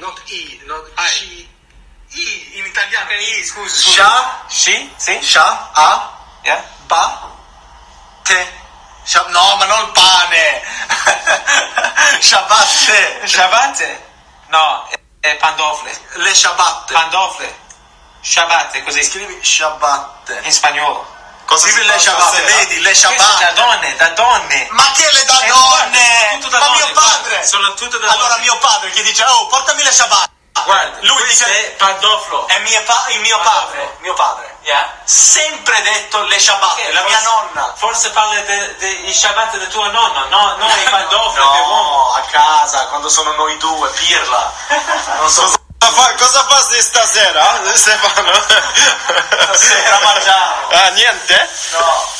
Not I, not Ah. ci. I in italiano. I, scusi. Sha, Sì, sì. sha, a, Yeah. ba, te. Sha- no, ma non pane. Ciabatte. Ciabatte? No, è, è pandofle. Le ciabatte. Pandofle. Ciabatte, così. Scrivi ciabatte. In spagnolo. Cosa scrivi le ciabatte? Vedi, le è da ciabatte. donne, da donne. Ma che le da Eh, donne? guarda, da Ma donne, mio guarda, padre. sono tutto da Allora donne. mio padre che dice, oh, portami le ciabatte. Guarda, Lui dice- è pandoflo. È mio pa- il mio padre, mio padre. Yeah. Sempre detto le ciabatte, Che la mia forse- nonna. Forse parli dei ciabatte del tuo nonno, no, non i pandofli No, uomo. a casa, quando sono noi due, pirla. Non so Cosa, fai stasera, Stefano? Stasera mangiamo. Ah, niente? No.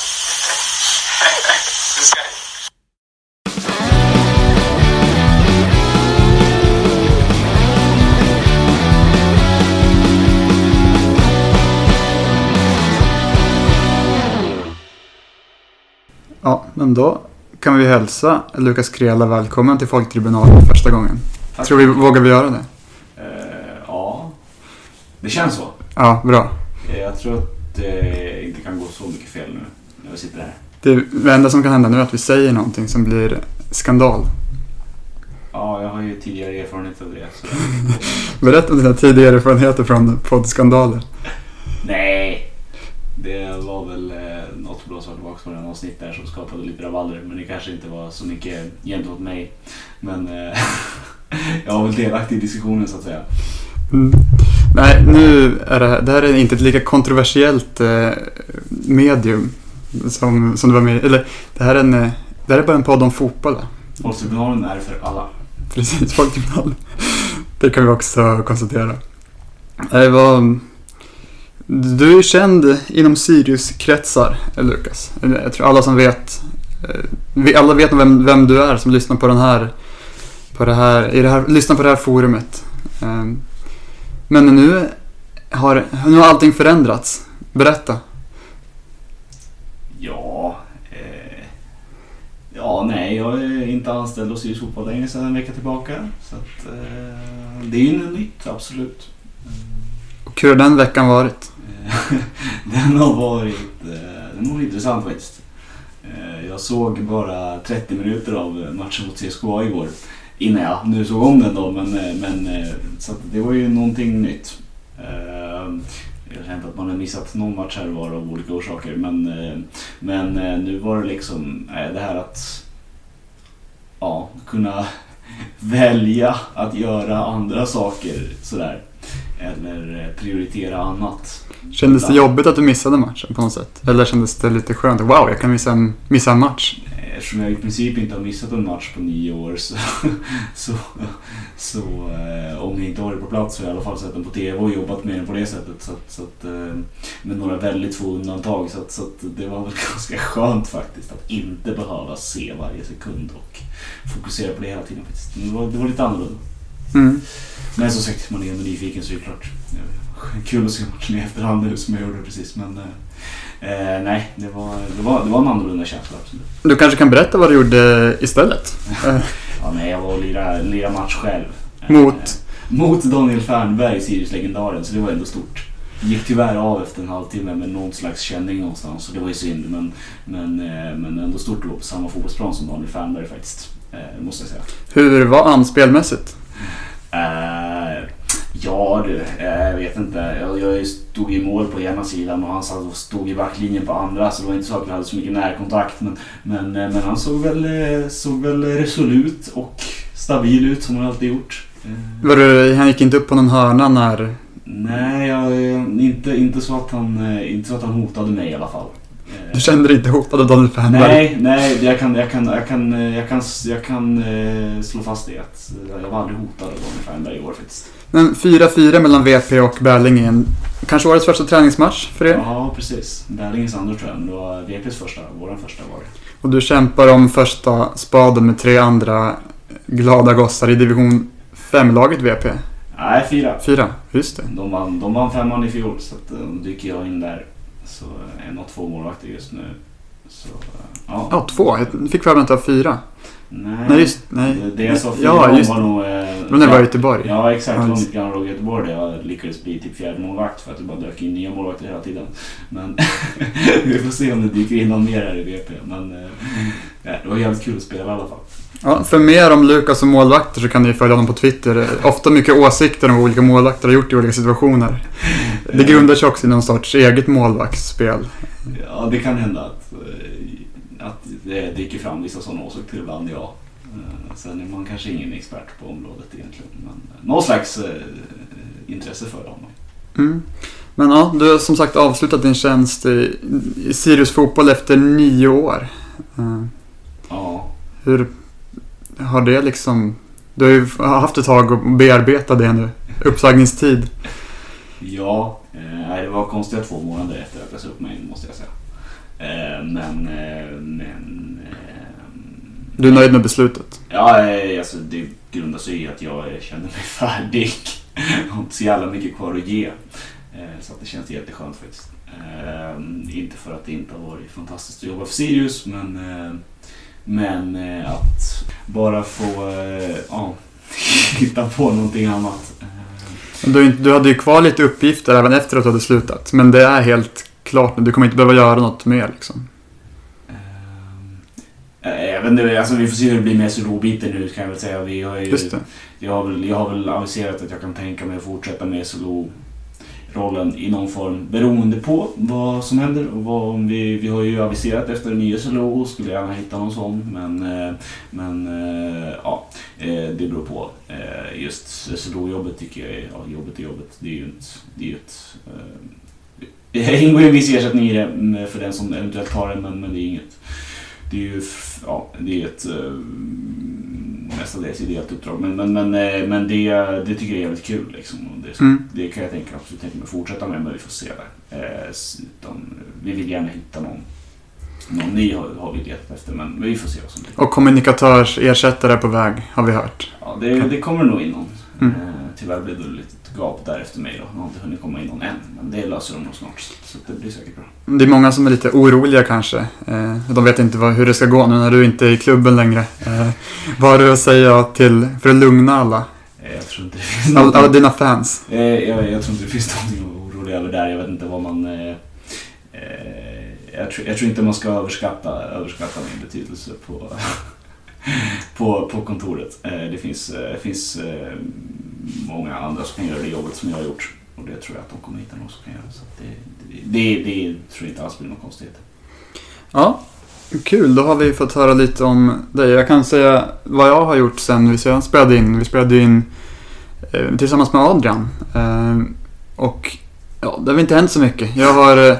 Ja, men då kan vi hälsa Lukas Krela välkommen till Folktribunalen första gången. Tack. Tror vi, vågar vi göra det? Eh, det känns så. Ja, bra. Eh, Jag tror att det inte kan gå så mycket fel nu när vi sitter här. Det, enda som kan hända nu är att vi säger någonting som blir skandal. Ja, jag har ju tidigare erfarenhet av det. Så. Berätta om dina tidigare erfarenheter från poddskandaler. Nej, det var väl eh, något bra sak tillbaka på den avsnitt där som skapade lite rabalder. Men det kanske inte var så mycket gentemot mig. Men eh, jag var väl delaktig i diskussionen så att säga. Mm. Nej, nu är det här, det här är inte ett lika kontroversiellt eh, medium som, som du var med. Eller, det här är, en, eh, det här är bara en podd om fotboll. Folktribunalen är för alla. Precis, Folktribunalen. Det kan vi också konstatera. Det var, du är känd inom Sirius-kretsar, eh, Lukas. Jag tror alla som vet, eh, vi alla vet vem, vem du är som lyssnar på den här, på det här, i det här, lyssnar på det här forumet. Men nu har, nu har allting förändrats. Berätta. Ja, eh, ja nej jag är inte anställd hos Sirius Fotboll längre sedan en vecka tillbaka. Så att, eh, det är ju något nytt, absolut. Och hur har den veckan varit? Den har varit, eh, den varit intressant faktiskt. Eh, jag såg bara 30 minuter av matchen mot CSKA igår. Innan jag nu såg om den då, men, eh, men eh, så att det var ju någonting nytt. Eh, jag har känt att man har missat någon match här och var av olika orsaker. Men, men nu var det liksom det här att ja, kunna välja att göra andra saker sådär. Eller prioritera annat. Kändes det jobbigt att du missade matchen på något sätt? Eller kändes det lite skönt? Wow, jag kan missa en, missa en match. Eftersom jag i princip inte har missat en match på nio år så, så, så eh, om jag inte har varit på plats så har jag i alla fall sett den på TV och jobbat med den på det sättet. Så så att, eh, med några väldigt få undantag. Så, att, så att det var väl ganska skönt faktiskt att inte behöva se varje sekund och fokusera på det hela tiden. Faktiskt. Det, var, det var lite annorlunda. Mm. Men som sagt, man är ändå nyfiken så är det klart. Kul att se matchen i efterhand nu som jag gjorde precis. Men eh, eh, nej, det var, det, var, det var en annorlunda känsla absolut. Du kanske kan berätta vad du gjorde istället? Ja, nej, jag var och lirade, lirade match själv. Mot? Eh, mot Daniel Fernberg, Sirius-legendaren, så det var ändå stort. Gick tyvärr av efter en halvtimme med någon slags känning någonstans, så det var ju synd. Men, men, eh, men ändå stort att vara på samma fotbollsplan som Daniel Fernberg faktiskt, måste jag säga. Hur var han spelmässigt? Eh, ja du, eh, jag vet inte. Jag, jag stod i mål på ena sidan och han stod i backlinjen på andra så det var inte så att vi hade så mycket närkontakt. Men, men, eh, men han såg väl, såg väl resolut och stabil ut som han alltid gjort. Var du, han gick inte upp på någon hörna när... nej, jag, inte, inte, så att han, inte så att han hotade mig i alla fall. Du kände dig inte hotad av Daniel Fernberg? Nej, nej, jag kan, jag kan, jag kan, jag kan, jag kan eh, slå fast det att eh, jag var aldrig hotad av Daniel Fernberg i år faktiskt. Men 4-4 mellan VP och Berlingen. Kanske årets första träningsmatch för er? Ja, precis. Berlingens andra tror jag, men det var VPs första. Våran första var det. Och du kämpar om första spaden med tre andra glada gossar i division 5-laget VP. Nej, fyra. Fyra, just det. De vann, de vann femman i fjol, så att, eh, då dyker jag in där. Så eh, en av två målvakter just nu. Så, eh, ja. Ja, två. Jag fick för mig att det var fyra. Nej, Nej, just- nej. Det, det jag sa fyra Ja, just- var nog eh, det var i Göteborg. Ja exakt, det Ja, var just- mitt gamla lag i Göteborg där jag lyckades bli typ fjärde målvakt för att det bara dök in nya målvakter hela tiden. Men vi får se om det dyker in någon mer här i VP. Men eh, det var jävligt kul att spela i alla fall. Ja, för mer om Lukas som målvakter så kan ni följa honom på Twitter. Ofta mycket åsikter om vad olika målvakter har gjort i olika situationer. Det grundar sig också i någon sorts eget målvaktsspel. Ja, det kan hända att, eh, att det dyker fram vissa sådana åsikter ibland, ja. Eh, Sen är man kanske ingen expert på området egentligen. Men eh, någon slags intresse för honom. Mm. Men ja, du har som sagt avslutat din tjänst i, i Sirius Fotboll efter nio år. Ja, Hur har det liksom... Du har ju haft ett tag att bearbeta det nu. Uppsägningstid. ja eh, det var konstiga två månader efter att jag sa upp mig måste jag säga. Eh, Men, eh, men eh, Du är nöjd med beslutet? Ja, eh, alltså det grundar sig i att jag eh, kände mig färdig. Jag har inte så jävla mycket kvar att ge. Så att det känns jätteskönt faktiskt. Inte för att det inte har varit fantastiskt att jobba för Sirius, men, men eh, att bara få eh, ja, hitta på någonting annat. Du, du hade ju kvar lite uppgifter även efter att du hade slutat. Men det är helt klart nu. Du kommer inte behöva göra något mer liksom. eh, Jag vet inte, alltså vi får se hur det blir med SLO-biten nu kan jag väl säga. Vi har ju. Jag har, väl, jag har väl aviserat att jag kan tänka mig att fortsätta med rollen i någon form beroende på vad som händer. Och vad, om vi, vi har ju aviserat efter en ny SLO och skulle gärna hitta någon sån. Men, eh, men eh, ja, eh, det beror på. Just SLO-jobbet tycker jag är, ja, jobbet är jobbet. Det är ju ett, det är ju ett det ingår ju en viss ersättning i det mm, för den som eventuellt tar det men, men det är inget det är ju ja, det är ett mestadels ideellt. Men, men, men, eh, men det, det tycker jag är jävligt kul. Liksom. Det, Mm. det kan jag tänka, absolut tänka mig fortsätta med, men vi får se där. Eh, utan, vi vill gärna hitta någon, någon ny har, har vi letat efter, men vi får se vad som blir. Och kommunikatörs ersättare är på väg, har vi hört. Ja, det, det kommer nog in någon. Mm. Tyvärr blev det ett litet gap där efter mig. Då. Jag har inte hunnit komma in någon än, men det löser de nog snart. Så, det blir säkert bra. Det är många som är lite oroliga kanske. Eh, de vet inte hur det ska gå nu när du inte är i klubben längre. Eh, vad har du att säga till, för att lugna alla? Eh, jag tror inte det finns Alla, någon... alla dina fans? Eh, jag, jag tror inte det finns någonting att orolig över där. Jag vet inte vad man... Eh, jag, tror, jag tror inte man ska överskatta, överskatta min betydelse på, på, på kontoret. Eh, det finns, eh, finns eh, många andra som kan göra det jobbet som jag har gjort. Och det tror jag att de kommer hitta någon som kan göra. Så det, det, det, det tror jag inte alls blir någon konstighet. Ja, kul. Då har vi fått höra lite om dig. Jag kan säga vad jag har gjort sen vi spelade in. Vi spelade in eh, tillsammans med Adrian. Eh, och ja, det har inte hänt så mycket. Jag har... Eh,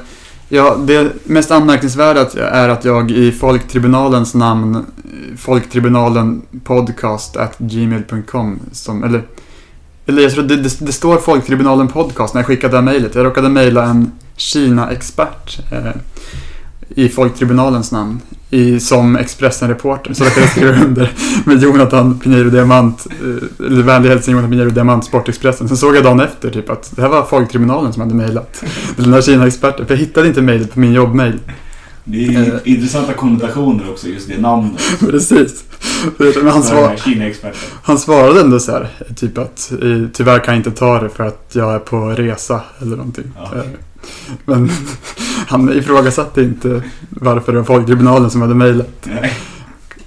ja, det mest anmärkningsvärda är att jag i Folktribunalens namn, Folktribunalen podcast at gmail.com, som, eller, eller jag tror det, det, det står Folktribunalen podcast när jag skickade det här mejlet. Jag råkade mejla en Kina-expert eh, i Folktribunalens namn i, som Expressen-reporter. Så råkade jag skriva under med Jonathan Pinheiro Diamant, eh, eller vänlig hälsning Jonathan Pinheiro Diamant, Sportexpressen. Sen såg jag dagen efter typ att det här var Folktribunalen som hade mejlat den här Kina-experten. För jag hittade inte mejlet på min jobbmejl. Det är Eh. intressanta konnotationer också, just det namnet. Precis. Men han, svar, han svarade ändå så här, typ att eh, tyvärr kan jag inte ta det för att jag är på resa eller någonting. Ja. Eh, Men han ifrågasatte inte varför det var Folktribunalen som hade mejlat.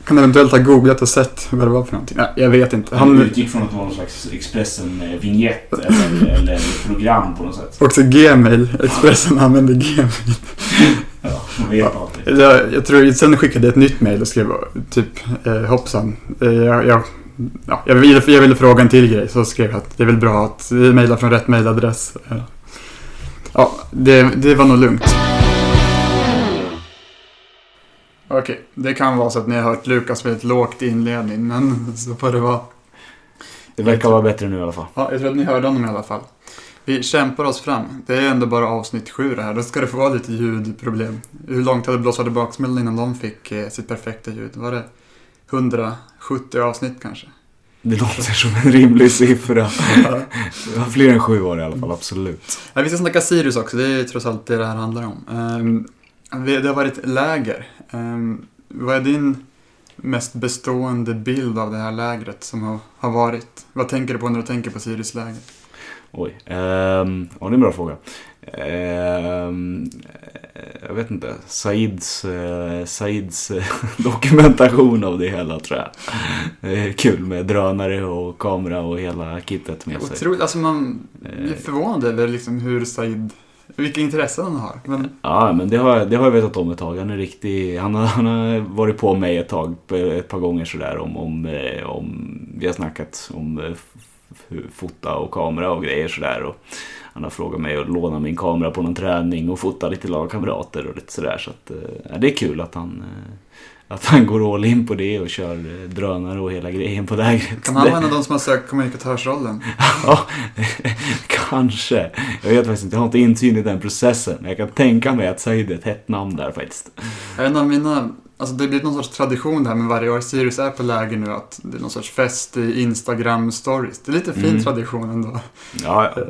Kan eventuellt ha googlat och sett vad det var för någonting. Nej, jag vet inte. Han utgick från att det var någon slags Expressen-vignett eller, eller program på något sätt. också Gmail. Expressen använde Gmail. Ja, man vet alltid. Jag, jag tror, sen skickade jag ett nytt mejl och skrev typ eh, hoppsan. Eh, jag, jag, ja, jag, ville, jag ville fråga en till grej så skrev jag att det är väl bra att vi mejlar från rätt mejladress. Eh, Ja, det, det var nog lugnt. Okej, det kan vara så att ni har hört Lukas väldigt lågt i inledning, men så får det vara. Det verkar vara bättre nu i alla fall. Ja, jag tror att ni hörde honom i alla fall. Vi kämpar oss fram. Det är ändå bara avsnitt sju det här. Då ska det få vara lite ljudproblem. Hur långt hade blåsade baksmällan innan de fick eh, sitt perfekta ljud? Var det 170 avsnitt kanske? Det låter som en rimlig siffra. Det var fler än sju år i alla fall, absolut. Ja, vi ska snacka Sirius också. Det är trots allt det det här handlar om. Ehm, det har varit läger. Ehm, vad är din... mest bestående bild av det här lägret som har, har varit? Vad tänker du på när du tänker på Sirius-lägret? Oj. ehm, ja, det är en bra fråga. Eh, jag vet inte. Saids, eh, Saids eh, dokumentation av det hela tror jag. Det är kul med drönare och kamera och hela kittet med sig. Otroligt, alltså man Eh. är förvånad över liksom hur Said, vilka intressen han har. Men Ja, men det har, det har jag vetat om ett tag. Han är riktig, han har, han har varit på mig ett tag, ett par gånger sådär om, om, eh, om vi har snackat om eh, fota och kamera och grejer sådär. Och han har frågat mig att låna min kamera på någon träning och fota lite lagkamrater och lite sådär. Så att, eh, ja, det är kul att han, att han går all in på det och kör eh, drönare och hela grejen på lägret. kan han vara en av de som har sökt kommunikatörsrollen? Ja, kanske. Jag vet faktiskt inte, jag har inte insyn i den processen. Men jag kan tänka mig att Said är ett hett namn där faktiskt. En av mina, alltså det blir någon sorts tradition det här med varje år Sirius är på läger nu att det är någon sorts fest i Instagram stories. Det är lite fin Mm. tradition ändå. Ja, ja.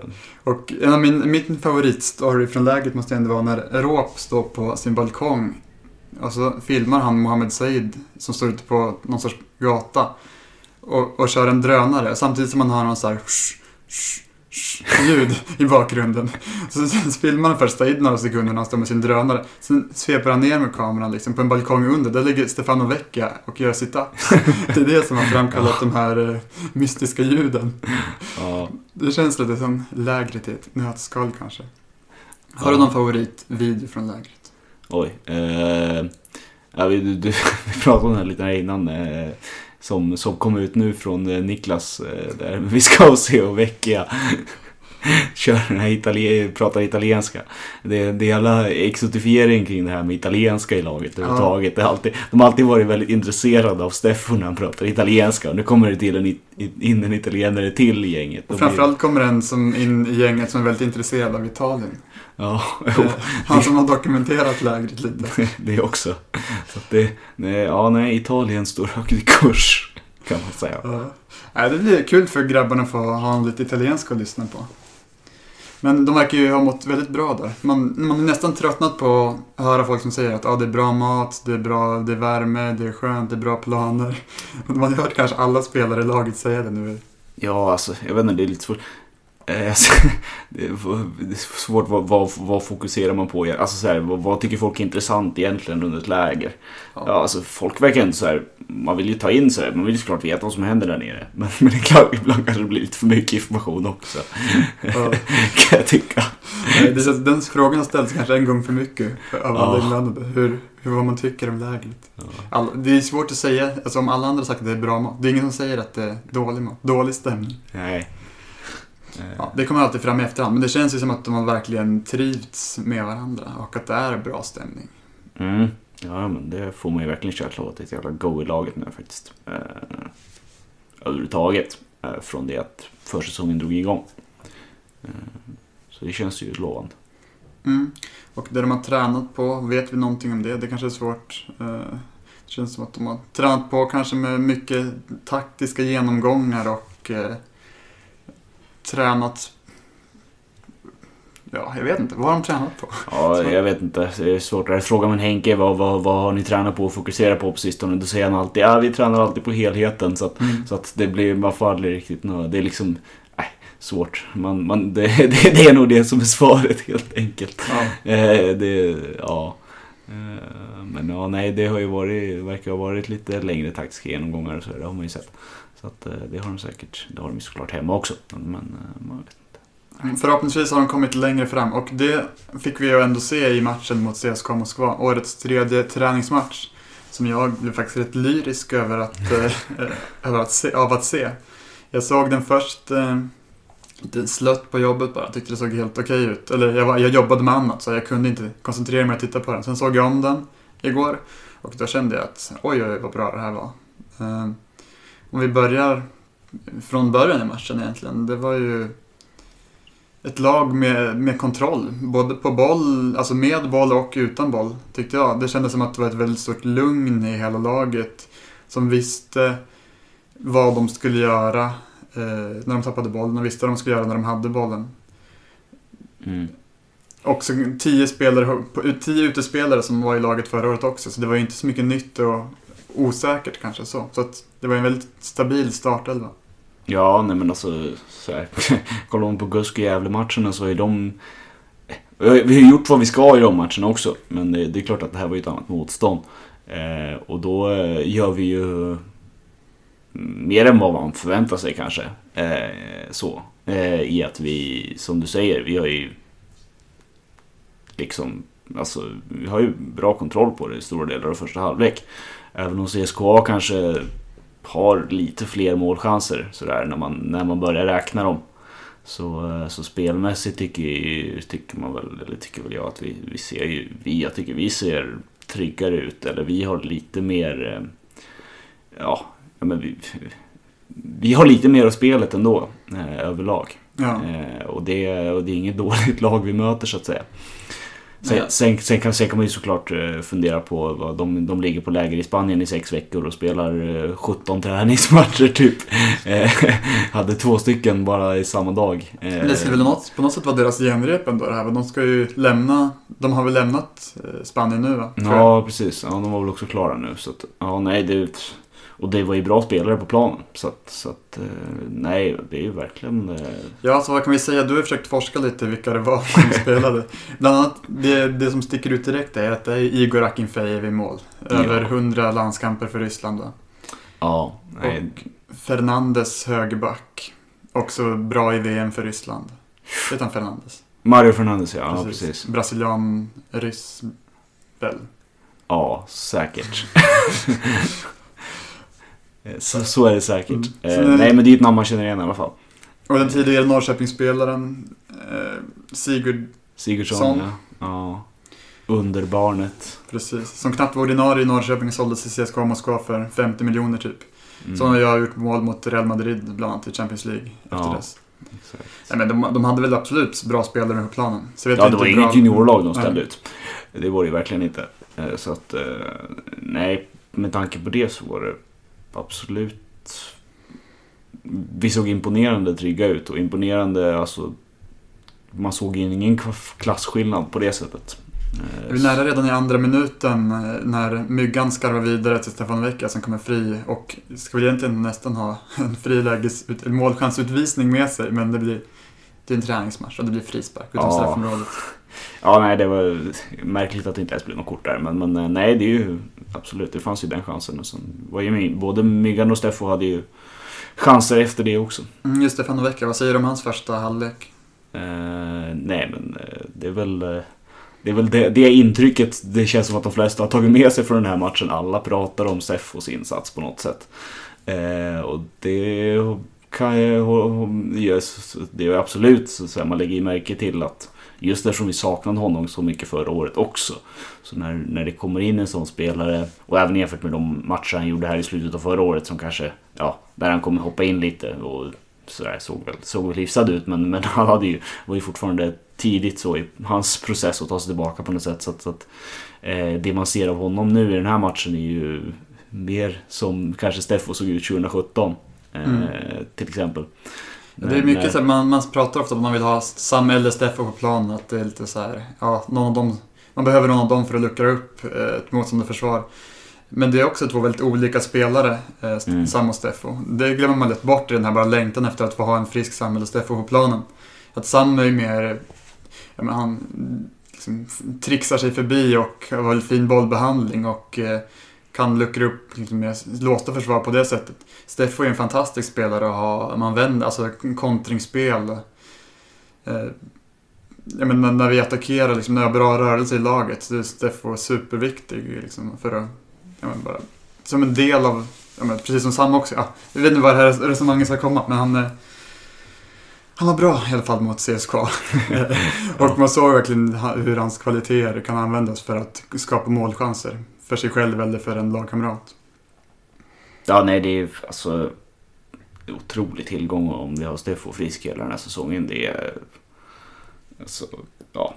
Och en av min, min favoritstory från lägret måste ändå vara när Råp står på sin balkong och så filmar han Mohammed Said som står ute på någon sorts gata och, och kör en drönare samtidigt som man har någon så här sh, sh, sh, ljud i bakgrunden. Så, så filmar han först Said några sekunder när han står med sin drönare. Sen sveper han ner med kameran liksom på en balkong under. Där ligger Stefano Vecchia och gör sit-ups. Det är det som har framkallat de här eh, mystiska ljuden. ja. Det känns lite som lägret i ett nötskal kanske. Har du någon favoritvideo från lägret? Oj. Eh, ja, vi, du, du, vi pratade om det här lite här innan. Eh, som, som kom ut nu från eh, Niklas. Eh, där Viscausi och Vecchia kör den här italien, pratar italienska. Det, det är jävla exotifiering kring det här med italienska i laget överhuvudtaget. Alltid, de har alltid varit väldigt intresserade av Steffo när han pratar italienska. Och nu kommer det till en, in en italienare till i gänget. Och framförallt kommer en som in i gänget som är väldigt intresserad av Italien. Ja, Han som har dokumenterat lägret lite. det också. Så det, nej, ja, nej, Italien står högt i kurs kan man säga. Ja. Det blir kul för grabbarna att få ha lite italienska att lyssna på. Men de verkar ju ha mått väldigt bra där. Man, man är nästan tröttnat på att höra folk som säger att ah, det är bra mat, det är bra, det är värme, det är skönt, det är bra planer. Man har hört kanske alla spelare i laget säga det nu. Ja, alltså, jag vet inte, det är lite svårt. Eh, Det är svårt, vad, vad, vad fokuserar man på? Alltså så här, vad, vad tycker folk är intressant egentligen under ett läger? Ja. Ja, alltså folk verkar inte så här, man vill ju ta in så här, man vill ju såklart veta vad som händer där nere. Men, men det är klart, ibland kanske det blir lite för mycket information också. Ja. kan jag tycka. Nej, det känns, den frågan har ställts kanske en gång för mycket av alla Ja. inblandade. Hur, hur, vad man tycker om lägret. Ja. All, det är svårt att säga, alltså om alla andra sagt att det är bra mat. Det är ingen som säger att det är dålig mat, dålig stämning. Nej. Eh, Ja, det kommer alltid fram i efterhand, men det känns ju som att de har verkligen trivts med varandra och att det är bra stämning. Mm. Ja, men det får man ju verkligen känsla av att det är ett jävla go i laget nu faktiskt. Eh, överhuvudtaget. Eh, från det att försäsongen drog igång. Eh, så det känns ju lovande. Mm. Och det de har tränat på, vet vi någonting om det? Det kanske är svårt. Eh, Det känns som att de har tränat på kanske med mycket taktiska genomgångar och eh, tränat... Ja, jag vet inte. Vad har de tränat på? Ja, jag vet inte. Det är svårt. Jag frågar man Henke vad, vad, vad har ni tränat på och fokuserat på på sistone? Då säger han alltid ja, vi tränar alltid på helheten. Så att, Mm. så att det blir, man får aldrig riktigt nå- Det är liksom, nej, svårt. Man, man, det, det, det är nog det som är svaret helt enkelt. Ja. Eh, det, ja. Eh, men ja, nej, det har ju varit, verkar ha varit lite längre taktiska genomgångar och så, det har man ju sett. Så att eh, det har de säkert, det har de såklart hemma också. Men, eh, man vet inte. Mm, Förhoppningsvis har de kommit längre fram och det fick vi ju ändå se i matchen mot CSKA Moskva. Årets tredje träningsmatch. Som jag blev faktiskt rätt lyrisk över att, eh, över att se, av att se. Jag såg den först eh, lite slött på jobbet bara. Tyckte det såg helt okej ut. Eller jag, var, jag jobbade med annat så jag kunde inte koncentrera mig att titta på den. Sen såg jag om den igår och då kände jag att oj, oj, vad bra det här var. Eh, om vi börjar från början i matchen egentligen. Det var ju ett lag med, med kontroll. Både på boll, alltså med boll och utan boll, tyckte jag. Det kändes som att det var ett väldigt stort lugn i hela laget. Som visste vad de skulle göra eh, när de tappade bollen och visste vad de skulle göra när de hade bollen. Mm. Också tio, spelare, tio utespelare som var i laget förra året också, så det var ju inte så mycket nytt att, osäkert kanske så. Så att det var en väldigt stabil startelva. Ja, nej men alltså, så här, kollar man på Gusk och Gävle-matcherna så är de... Eh, vi har gjort vad vi ska i de matcherna också, men det, det är klart att det här var ju ett annat motstånd. Eh, och då eh, gör vi ju mer än vad man förväntar sig kanske. Eh, så. Eh, I att vi, som du säger, vi har ju liksom, alltså, vi har ju bra kontroll på det i stora delar av första halvlek. Även om CSKA kanske har lite fler målchanser sådär när man, när man börjar räkna dem. Så, eh, så spelmässigt tycker, tycker man väl, eller tycker väl jag att vi, vi ser ju, vi, jag tycker vi ser tryggare ut. Eller vi har lite mer, eh, ja, men vi, vi har lite mer av spelet ändå eh, överlag. Ja. Och, det, och det är inget dåligt lag vi möter så att säga. Sen, sen, sen, kan, sen kan man ju såklart eh, fundera på vad de, de ligger på läger i Spanien i sex veckor och spelar eh, 17 träningsmatcher typ. Eh, hade två stycken bara i samma dag. Eh, Men det skulle väl något, på något sätt vara deras genrep ändå det här. De ska ju lämna, de har väl lämnat eh, Spanien nu va? Ja, precis. Ja, de var väl också klara nu. Så att, ja, nej, det, och det var ju bra spelare på planen. Så att, så att eh, nej, det är ju verkligen... eh, Ja, så vad kan vi säga? Du har försökt forska lite vilka det var som spelade. Bland annat, det, det som sticker ut direkt är att det är Igor Akinfejev i mål. Över Ja. 100 landskamper för Ryssland då. Ja, nej, Fernandes högerback. Också bra i VM för Ryssland. Heter han Fernandes? Mario Fernandes ja, ja precis. Brasilian, ryss, väl? Ja, säkert. så, så är det säkert. Mm. Eh, nej, men det är ett namn man känner igen i alla fall. Och den tidigare Norrköpingsspelaren eh, Sigurd, Sigurdsson, Son. ja. ja. Underbarnet. precis. Som knappt var ordinarie i Norrköping såldes till CSKA Moskva för 50 miljoner typ. Mm. Har jag gjort mål mot Real Madrid bland annat i Champions League efter Ja. dess. Exakt. Nej, men de, de hade väl absolut bra spelare på planen. Så vet Ja, det var bra- inget juniorlag de ställde Nej. ut. Det var det verkligen inte. Eh, Så att, eh, nej, med tanke på det så var det absolut... Vi såg imponerande trygga ut och imponerande, alltså... Man såg ingen klasskillnad på det sättet. Eh, Vi är nära redan i andra minuten eh, när Myggan skarvar vidare till Stefan Vecka som kommer fri och ska väl egentligen nästan ha en friläges, en målchansutvisning med sig men det blir det är en träningsmatch och det blir frispark utom Ja. straffområdet. Ja, nej, det var märkligt att det inte ens blev något kort där. Men, men eh, nej, det är ju absolut, det fanns ju den chansen. Och sen var ju både Myggan och Steffo hade ju chanser efter det också. Mm, just Stefan Vecka, vad säger du om hans första halvlek? Eh, nej, men eh, det är väl, det, är väl det, det intrycket det känns som att de flesta har tagit med sig från den här matchen. Alla pratar om Steffos insats på något sätt. Eh, och det kan jag, det är absolut så att säga, man lägger ju märke till att just eftersom vi saknade honom så mycket förra året också. Så när, när det kommer in en sån spelare och även jämfört med de matcher han gjorde här i slutet av förra året som kanske, ja, där han kommer hoppa in lite och sådär såg väl, såg väl hyfsad ut men, men han hade ju, var ju fortfarande tidigt så i hans process att ta sig tillbaka på något sätt. Så att, så att eh, det man ser av honom nu i den här matchen är ju mer som kanske Steffo såg ut 2017. Eh, Mm. Till exempel. Det är Men, mycket så här, man, man pratar ofta om att man vill ha Sam eller Steffo på planen, att det är lite så här, ja, någon av dem, man behöver någon av dem för att luckra upp eh, ett motstående försvar. Men det är också två väldigt olika spelare, eh, Mm. Sam och Steffo. Det glömmer man lätt bort i den här bara längtan efter att få ha en frisk Sam eller Steffo på planen. Att Sam är ju mer, ja, men han liksom trixar sig förbi och har väldigt fin bollbehandling och eh, kan luckra upp liksom, med låsta försvar på det sättet. Steffo är en fantastisk spelare att ha, man vänder, alltså kontringsspel. Eh, jag menar, när vi attackerar, liksom, när vi har bra rörelse i laget, så är Steffo superviktig liksom, för att, ja, men bara, som en del av, ja, men, precis som Sam också, ja, jag vet inte var det här resonemanget ska komma, men han, eh, han var bra i alla fall mot CSKA. och man såg verkligen hur hans kvaliteter kan användas för att skapa målchanser för sig själv eller för en lagkamrat. Ja, nej, det är alltså otrolig tillgång om vi har Steffo frisk hela den här säsongen. Det är alltså, ja,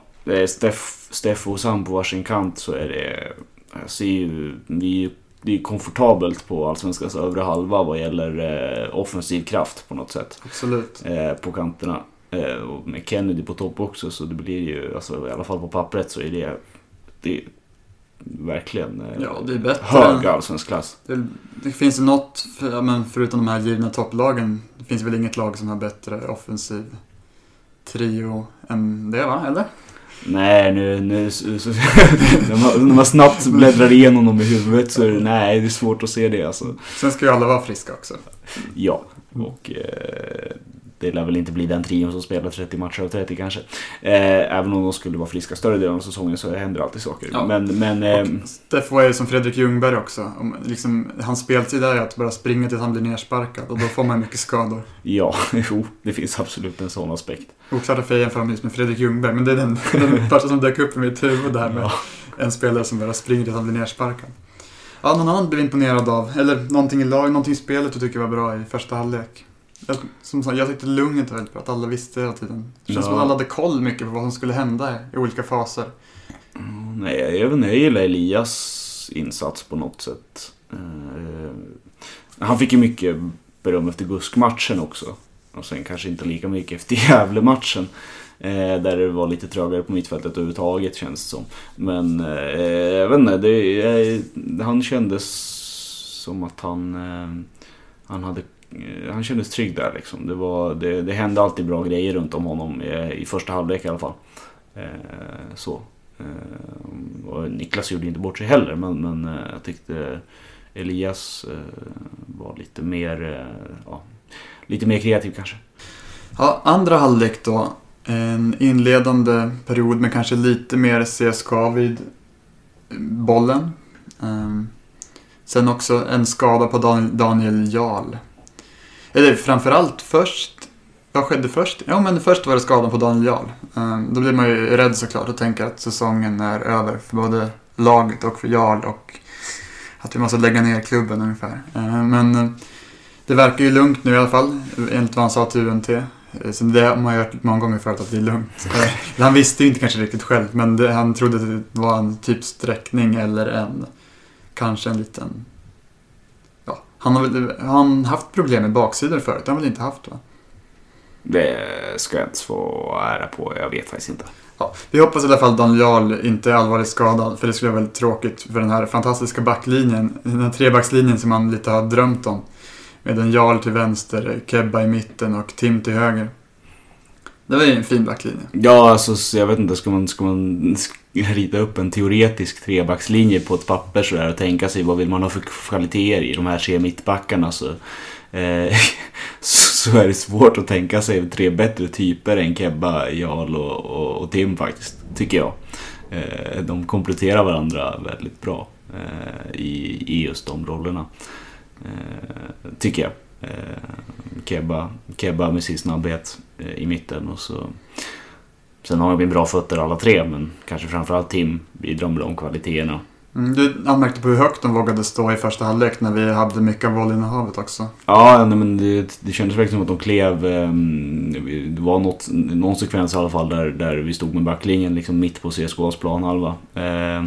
Steff, Steffo och Sam på varsin kant så är det, jag ser ju, vi är det är komfortabelt på Allsvenskans övre halva vad gäller eh, offensiv kraft på något sätt. Absolut. eh, på kanterna. Eh, och med Kennedy på topp också så det blir ju, alltså, i alla fall på pappret så är det, det verkligen eh, Ja, det är bättre. hög allsvensk klass. Det, det finns något, för, men förutom de här givna topplagen, det finns väl inget lag som har bättre offensiv trio än det va, eller? Nej, nu, nu så, så, när, man, när man snabbt bläddrar igenom dem i huvudet så är det, nej, det är svårt att se det alltså. Sen ska ju alla vara friska också. Ja, och eh, det lär väl inte bli den trion som spelar 30 matcher av 30 kanske. Eh, även om de skulle vara friska större delen av säsongen så händer alltid saker. Ja. Men, men eh, Steffo är ju som Fredrik Ljungberg också. Om, liksom, hans speltid är att bara springa tills han blir nersparkad och då får man mycket skador. ja, jo, det finns absolut en sån aspekt. Oklart varför jag jämför honom just med Fredrik Ljungberg, men det är den, den första som dök upp i mitt huvud där med Ja. en spelare som bara springer tills han blir nersparkad. Ja, någon annan blev imponerad av, eller någonting i lag, någonting i spelet du tycker var bra i första halvlek? Jag, som sagt, jag tyckte lugnet var väldigt bra, att alla visste hela tiden. Det känns Ja. som att alla hade koll mycket på vad som skulle hända i olika faser. Nej, jag, vet inte, jag gillar Elias insats på något sätt. Eh, han fick ju mycket beröm efter Gusk-matchen också. Och sen kanske inte lika mycket efter Gävle-matchen. Eh, där det var lite trögare på mittfältet överhuvudtaget känns det som. Men eh, jag vet inte, det, eh, han kändes som att han, eh, han hade Eh, han kändes trygg där liksom. Det, var, det, det hände alltid bra grejer runt om honom i, i första halvlek i alla fall. Eh, så. Eh, och Niklas gjorde inte bort sig heller men, men eh, jag tyckte Elias eh, var lite mer, eh, ja, lite mer kreativ kanske. Ja, andra halvlek då. En inledande period med kanske lite mer CSKA vid bollen. Ehm, sen också en skada på Daniel Jarl. Eller framförallt först. Vad skedde först? Ja, men först var det skadan på Daniel Jarl. Ehm, då blir man ju rädd såklart och tänker att säsongen är över för både laget och för Jarl och att vi måste lägga ner klubben ungefär. Ehm, men eh, det verkar ju lugnt nu i alla fall, enligt vad han sa till UNT. Eh, Så det har man ju hört många gånger förut att det är lugnt. Eh, Han visste ju inte kanske riktigt själv, men det, han trodde att det var en typ sträckning eller en, kanske en liten, han har väl han haft problem med baksidor förut, det har han väl inte haft va? Det ska jag inte få ära på, jag vet faktiskt inte. Ja, vi hoppas i alla fall att Daniel Jarl inte är allvarligt skadad, för det skulle vara väldigt tråkigt för den här fantastiska backlinjen, den här trebackslinjen som man lite har drömt om. Med en Jarl till vänster, Kebba i mitten och Tim till höger. Det var ju en fin backlinje. Ja, alltså så jag vet inte, ska man, ska man rita upp en teoretisk trebackslinje på ett papper sådär och tänka sig vad vill man ha för kvaliteter i de här tre mittbackarna så, eh, så är det svårt att tänka sig tre bättre typer än Kebba, Jarl och, och, och Tim faktiskt, tycker jag. Eh, de kompletterar varandra väldigt bra eh, i, i just de rollerna. Eh, tycker jag. Eh, Kebba, Kebba med sin snabbhet eh, i mitten och så Sen har de bra fötter alla tre men kanske framförallt Tim bidrar med de kvaliteterna. Mm, du anmärkte på hur högt de vågade stå i första halvlek när vi hade mycket av bollinnehavet också. Ja, nej, men det, det kändes verkligen som att de klev... ehm, det var något, någon sekvens i alla fall där, där vi stod med backlinjen liksom mitt på CSKAs planhalva. Eh,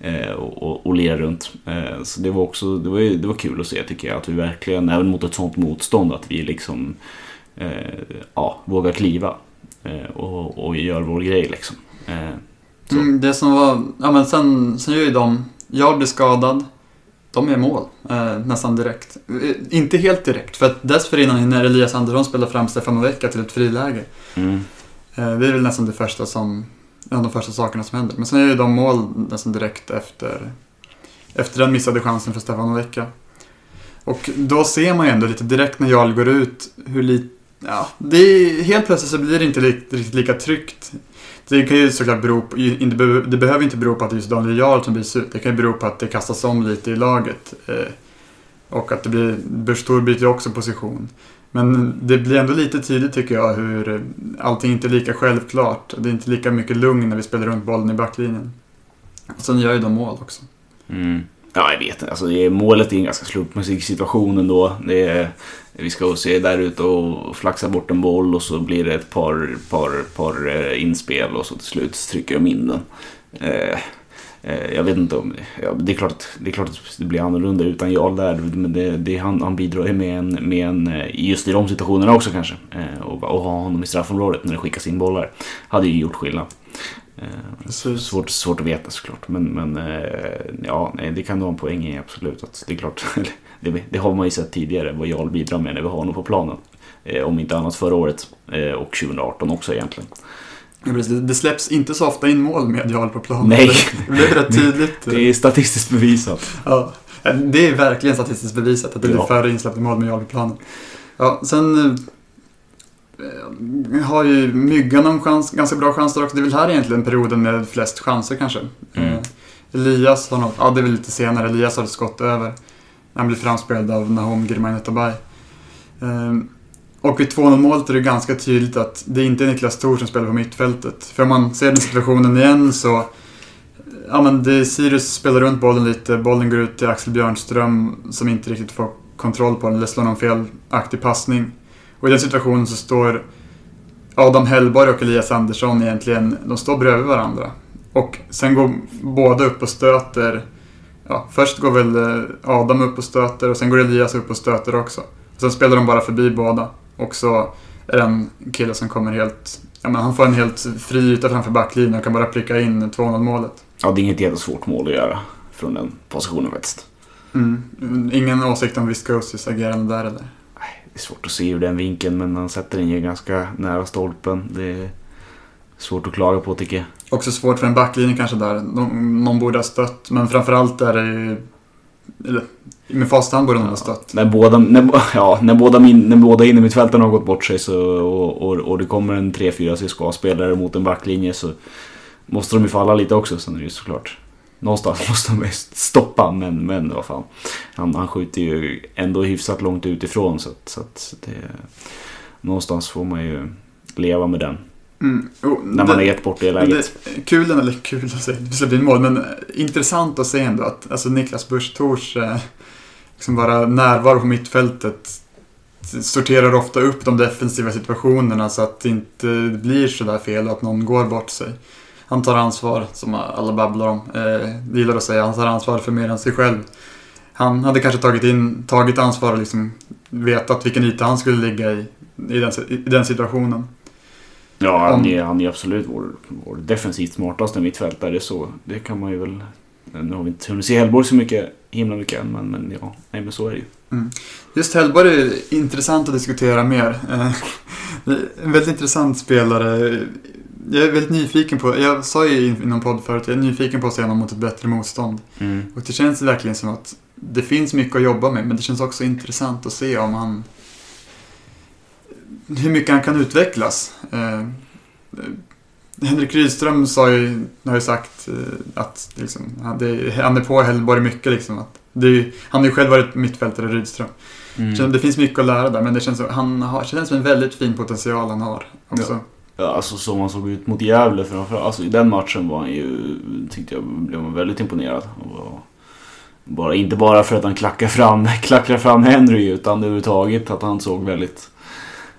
eh, och, och, och lirade runt. Eh, så det var också det var, det var kul att se tycker jag. Att vi verkligen, även mot ett sånt motstånd, att vi liksom eh, ja, vågar kliva. Eh, och, och gör vår grej liksom. Eh. Mm, det som var, ja men sen, sen gör ju de, jag blir skadad, de är mål eh, nästan direkt. Eh, inte helt direkt, för att dessförinnan hinner Elias Andersson spela fram Stefan Vecka till ett friläge. mm. Eh, det är väl nästan det första som, en av de första sakerna som händer. Men sen är ju de mål nästan direkt efter, efter den missade chansen för Stefan Vecka. Och då ser man ju ändå lite direkt när Jarl går ut hur lite, ja, det är, helt plötsligt så blir det inte riktigt lika tryggt. Det kan ju såklart bero på, inte, det behöver inte bero på att det är just Daniel Jarl som byts ut. Det kan ju bero på att det kastas om lite i laget. Eh, och att det blir, Burstor byter också position. Men det blir ändå lite tydligt tycker jag hur eh, allting inte är lika självklart. Det är inte lika mycket lugn när vi spelar runt bollen i backlinjen. Sen gör ju de mål också. Mm. Ja, jag vet inte. Alltså, det är, målet är en ganska slumpmässig situation ändå. Det är, vi ska se där ute och flaxa bort en boll och så blir det ett par, par, par eh, inspel och så till slut trycker de in den. Eh, eh, jag vet inte om... Ja, det, är klart, att- det är klart att det blir annorlunda utan Jarl där. Men det, det, han, han bidrar ju med en, med en... Eh, just i de situationerna också kanske. Eh, och, och ha honom i straffområdet när det skickas in bollar. Hade ju gjort skillnad. Svårt, svårt att veta såklart. Men, men eh, ja, det kan du ha en poäng i absolut. Att det är klart, det, det har man ju sett tidigare vad Jarl bidrar med när vi har honom på planen. Eh, om inte annat förra året eh, och 2018 också egentligen. Ja, precis. Det- släpps inte så ofta in mål med Jarl på planen. Nej. Det blev rätt tydligt. Det är statistiskt bevisat. Ja, det är verkligen statistiskt bevisat att det blir Ja. färre insläppta mål med Jarl på planen. Ja, sen har ju Myggan någon chans, ganska bra chans också. Det är väl här egentligen perioden med flest chanser kanske. Mm. Eh, Elias har något, ja det är väl lite senare, Elias har ett skott över. Han blir framspelad av Nahom Girmay Netabay. Eh, och vid 2-0 målet är det ganska tydligt att det inte är Niklas Thor som spelar på mittfältet. För om man ser den situationen igen så Ja men det är Sirius spelar runt bollen lite, bollen går ut till Axel Björnström som inte riktigt får kontroll på den eller slår någon felaktig passning. Och i den situationen så står Adam Hellborg och Elias Andersson egentligen, de står bredvid varandra. Och sen går båda upp och stöter. Ja, först går väl eh, Adam upp och stöter och sen går Elias upp och stöter också. Sen spelar de bara förbi båda. Och så är det en kille som kommer helt... Ja, men han får en helt fri yta framför backlinjen och kan bara pricka in 2-0 målet. Ja, det är inget jättesvårt mål att göra från den positionen faktiskt. Mm. Ingen åsikt om Viscosis agerande där eller? Det är svårt att se ur den vinkeln men han sätter den ju ganska nära stolpen. Det är svårt att klaga på tycker jag. Också svårt för en backlinje kanske där. Någon, borde ha stött, men framförallt är det ju... Eller, med fast hand borde någon ha stött. När båda, när, ja, när båda, min, när båda innermittfältarna har gått bort sig så, och, och, och det kommer en 3-4 CSKA-spelare mot en backlinje så måste de ju falla lite också. Sen är det ju såklart någonstans måste de stoppa men, men vad fan. Han, han skjuter ju ändå hyfsat långt utifrån så att, så att det, någonstans får man ju leva med den. Mm. Jo, När man det- har gett bort det läget. Det, kul, eller kul att säga, det in mål, men intressant att se ändå att alltså Niklas Busch Thors eh, liksom bara närvaro på mittfältet sorterar ofta upp de defensiva situationerna så att det inte blir så där fel och att någon går bort sig. Han tar ansvar, som alla babblar om. Eh, det gillar att säga, han tar ansvar för mer än sig själv. Han hade kanske tagit, in, tagit ansvar och liksom vetat vilken yta han skulle ligga i, i den, i den situationen. Ja, han är, han är absolut vår, vår defensivt smartaste mittfältare. Så det kan man ju väl... Nu har vi inte hunnit se Hellborg så mycket, himla mycket än, men, men ja, nej men så är det ju. Just Hellborg är intressant att diskutera mer. Eh, En väldigt intressant spelare. Jag är väldigt nyfiken på, jag sa ju i någon podd förut, jag är nyfiken på att se honom mot ett bättre motstånd. Och det känns verkligen som att det finns mycket att jobba med, men det känns också intressant att se om han... Hur mycket han kan utvecklas. Eh, Henrik Rydström sa ju, har ju sagt eh, att liksom, han, är på Hellborg mycket liksom. Att är, han har ju själv varit mittfältare, Rydström. Mm. Det finns mycket att lära där, men det känns som, han har, känns som en väldigt fin potential han har också. Ja, alltså som han såg ut mot Gävle framförallt. Alltså i den matchen var han ju, tyckte jag, blev man väldigt imponerad. Var, bara, inte bara för att han klackar fram, klackar fram Henry utan överhuvudtaget att han såg väldigt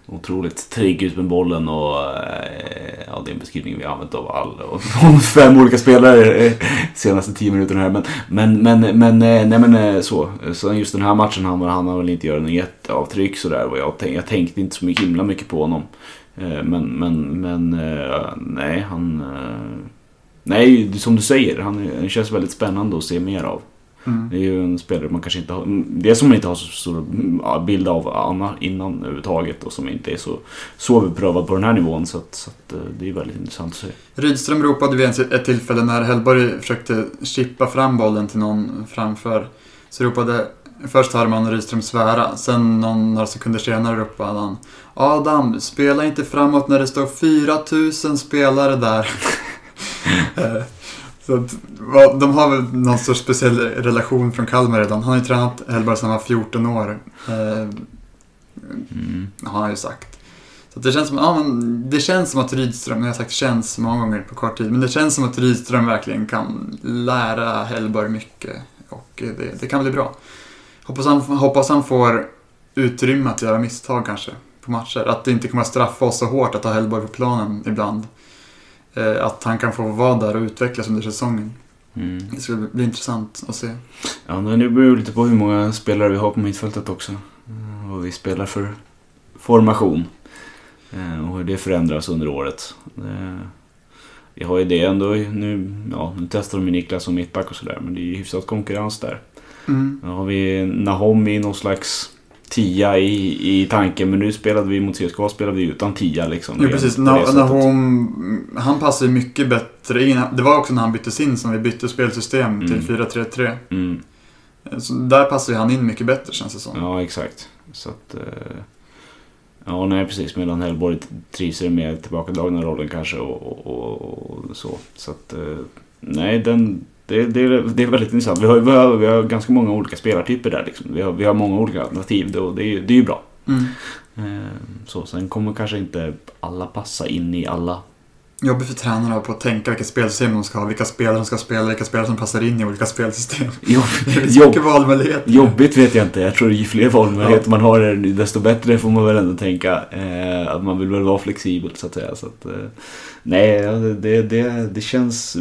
otroligt trygg ut med bollen och eh, ja, det är en beskrivning vi har använt av all och fem olika spelare eh, senaste tio minuterna här. Men, men, men, men, eh, nej men så. Sen just den här matchen han, han har väl inte gjort något jätteavtryck sådär. Jag, tänk, jag tänkte inte så mycket himla mycket på honom. Eh, Men, men, men eh, nej, han... eh, Nej, som du säger, han, känns väldigt spännande att se mer av. Mm. Det är ju en spelare man kanske inte har... Det som man inte har så stor ja, bild av Anna innan överhuvudtaget och som inte är så, så beprövad på den här nivån. Så, att, så att, det är väldigt intressant att se. Rydström ropade vid ett tillfälle när Hellborg försökte chippa fram bollen till någon framför. Så ropade, först hörde man Rydström svära, sen någon, några sekunder senare ropade han Adam, spela inte framåt när det står 4000 spelare där. Eh, Så att, de har väl någon sorts speciell relation från Kalmar redan. Han har ju tränat Hellborg sedan han var 14 år. Eh, Mm. har han ju sagt. Så det, känns som, ja, men det känns som att Rydström, jag har sagt känns många gånger på kort tid, men det känns som att Rydström verkligen kan lära Hellborg mycket och det, det kan bli bra. Hoppas han, hoppas han får utrymme att göra misstag kanske på matcher. Att det inte kommer att straffa oss så hårt att ha Hellborg på planen ibland. Eh, Att han kan få vara där och utvecklas under säsongen. Mm. Det ska bli intressant att se. Ja, det beror lite på hur många spelare vi har på mittfältet också. Mm, Vad vi spelar för formation. Eh, Och hur det förändras under året. Vi har ju det ändå nu, ja, nu testar de ju Niklas som mittback och sådär men det är ju hyfsat konkurrens där. Mm. Nu har vi Nahom i någon slags tia i, i tanken men nu spelade vi mot CSKA spelade vi utan tia liksom. Det- precis. När, när hon, han passar ju mycket bättre in. Det var också när han byttes in som vi bytte spelsystem till Mm. 4-3-3. Mm. Så där passar ju han in mycket bättre känns det som. Ja, exakt. Så att... eh, Ja, nej precis. Medan Hellborg trivs i mer tillbakadragna rollen kanske och, och, och, och så. Så att... eh, Nej, den... Det, det, är- det är väldigt intressant. Vi har, vi, har, vi har ganska många olika spelartyper där liksom. Vi har, vi har många olika alternativ och det, är- det är ju bra. Mm. Eh, Så, sen kommer kanske inte alla passa in i alla. Jobbigt för tränarna på att tänka vilka spelsystem de ska ha, vilka spelare de ska spela, vilka spelare som passar in i olika spelsystem. Jobb, Det är så jobb, mycket valmöjligheter. jobbigt vet jag inte. Jag tror ju fler valmöjligheter man har desto bättre får man väl ändå tänka. Eh, att man vill väl vara flexibel så att säga. Så att, eh, nej, ja, det, det, det känns...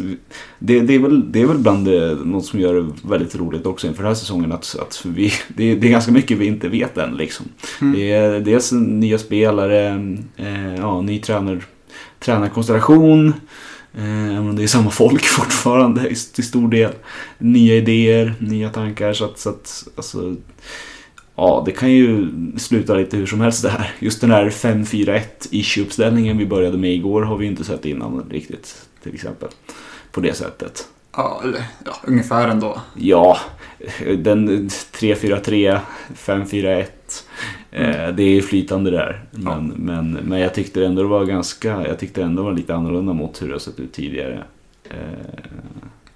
Det, det, är väl, det är väl bland det, något som gör det väldigt roligt också inför den här säsongen. Att, att vi, det, det är ganska mycket vi inte vet än. Liksom. Mm. Det är dels nya spelare, eh, ja, ny tränar. Eh, även om det är samma folk fortfarande till stor del. Nya idéer, nya tankar. Så att, så att alltså, ja, det kan ju sluta lite hur som helst det här. Just den här 5-4-1 issue-uppställningen vi började med igår har vi inte sett innan riktigt. Till exempel. På det sättet. Ja, eller ja, ungefär ändå. Ja, den 3-4-3, 5-4-1. Eh, det är flytande där. Men, men, men jag tyckte ändå det var ganska, jag tyckte ändå det var lite annorlunda mot hur det har sett ut tidigare. Eh,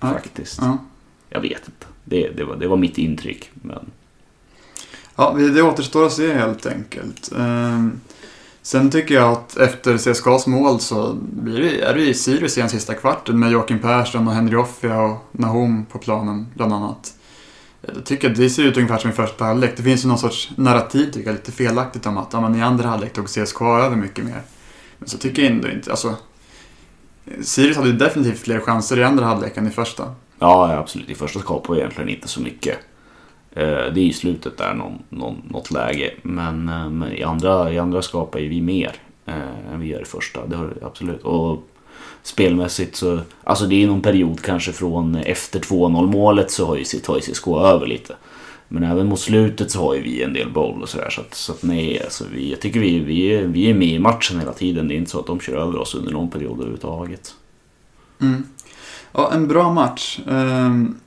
Ja. faktiskt. Ja. Jag vet inte. Det, det, var, det var mitt intryck. Men Ja, det återstår att se helt enkelt. Ehm, sen tycker jag att efter CSKAs mål så blir det, är det ju Sirius i den sista kvarten med Joakim Persson och Henry Offia och Nahom på planen bland annat. Jag tycker att det ser ut ungefär som i första halvlek. Det finns ju någon sorts narrativ, tycker jag, lite felaktigt om att ja, men i andra halvlek tog CSKA över mycket mer. Men så tycker jag ändå inte. Alltså, Sirius hade ju definitivt fler chanser i andra halvlek än i första. ja, absolut. I första skapade vi egentligen inte så mycket. Eh, det är i slutet där någon, någon, något läge. Men, eh, men i, andra, i andra skapar ju vi mer eh, än vi gör i första. Det har absolut. Och spelmässigt så, alltså det är någon period kanske från efter 2-0 målet så har ju tar ju CSKA över lite. Men även mot slutet så har ju vi en del boll och sådär. Så att, så att nej, alltså vi, jag tycker vi, vi, är, vi är med i matchen hela tiden. Det är inte så att de kör över oss under någon period överhuvudtaget. Mm. Ja, en bra match. Ehm,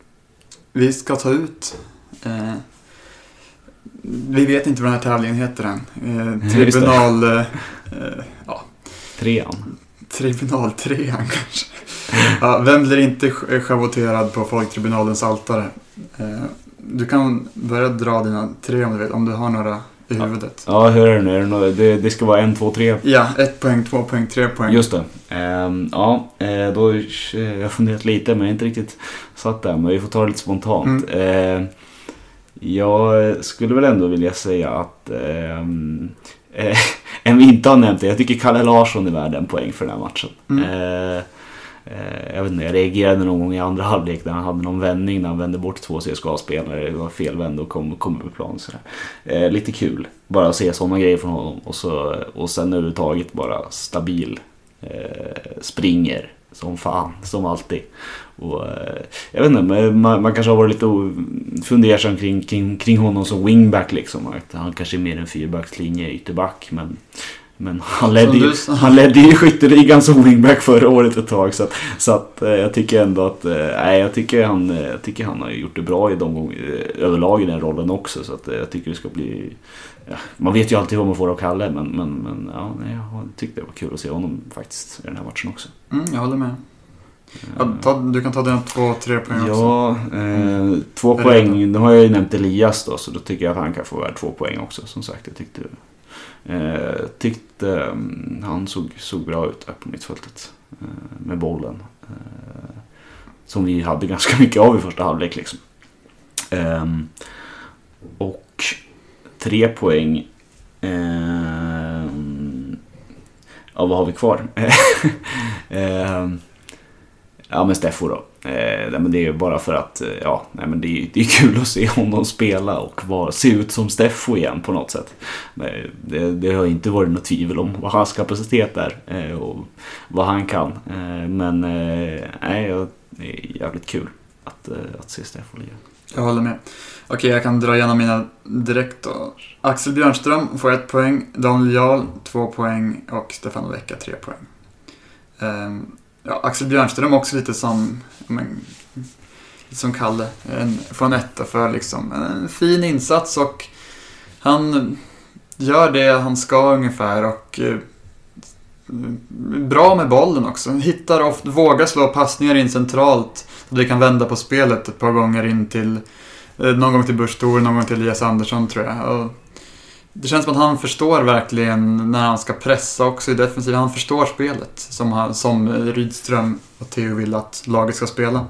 vi ska ta ut... eh, vi vet inte vad den här tävlingen heter än. Eh, tribunal... Eh, eh, ja, Trean. Tribunaltrean kanske. Ja, vem blir inte sch- schavoterad på Folktribunalens altare? Eh, du kan börja dra dina tre om du vill, om du har några i huvudet. Ja, hur är det nu? Det, det, ska vara en, två, tre. Ja, ett poäng, två poäng, tre poäng. Just det. Ehm, ja, eh, då eh, jag har funderat lite men har inte riktigt satt där. Men vi får ta det lite spontant. Eh, jag skulle väl ändå vilja säga att ehm, en vi inte har nämnt det. Jag tycker Kalle Larsson är värd en poäng för den här matchen. Mm. Eh, eh, jag vet inte, jag reagerade någon gång i andra halvlek när han hade någon vändning när han vände bort två CSKA-spelare. Det var felvänd och kom, kom på plan. Sådär. Eh, lite kul. Bara att se sådana grejer från honom. Och, så, och sen överhuvudtaget bara stabil. Eh, springer som fan, som alltid. Och, eh, jag vet inte, man, man kanske har varit lite fundersam kring, kring, kring honom som wingback liksom. Att han kanske är mer en fyrbackslinje ytterback. Men, men han, ledde ju, han ledde ju skytteligan som wingback förra året ett tag. Så att, så att eh, jag tycker ändå att, eh, nej jag tycker han, jag tycker han har gjort det bra i de överlag i den rollen också. Så att jag tycker det ska bli, ja, man vet ju alltid vad man får av Kalle men, men, men ja, jag tyckte det var kul att se honom faktiskt i den här matchen också. Mm, jag håller med. Ja, ta, du kan ta dina två, tre poäng också. Ja, eh, två Är poäng. Nu har jag ju nämnt Elias då, så då tycker jag att han kan få värd två poäng också. Som sagt, jag tyckte, eh, tyckte mm, han såg, såg bra ut där på mittfältet eh, med bollen. Eh, som vi hade ganska mycket av i första halvlek liksom. Ehm, och tre poäng. Ehm, ja, vad har vi kvar? Ja men Steffo då. Eh, men det är ju bara för att eh, ja, nej, men det, är, det är kul att se honom spela och vara, se ut som Steffo igen på något sätt. Nej, det, det har inte varit något tvivel om vad hans kapacitet är eh, och vad han kan. Eh, men eh, nej, det är jävligt kul att, eh, att se Steffo igen. Jag håller med. Okej, jag kan dra igenom mina direkt då. Axel Björnström får ett poäng, Daniel Jarl två poäng och Stefan Vecka tre poäng. Ehm, ja, Axel Björnström också lite som, men, lite som Kalle, en, får en etta för liksom en fin insats och han gör det han ska ungefär och eh, bra med bollen också. Hittar ofta, vågar slå passningar in centralt så vi kan vända på spelet ett par gånger in till eh, någon gång till Busch Thor, någon gång till Elias Andersson tror jag. Och det känns som att han förstår verkligen när han ska pressa också i defensiven. Han förstår spelet som, han, som Rydström och Theo vill att laget ska spela.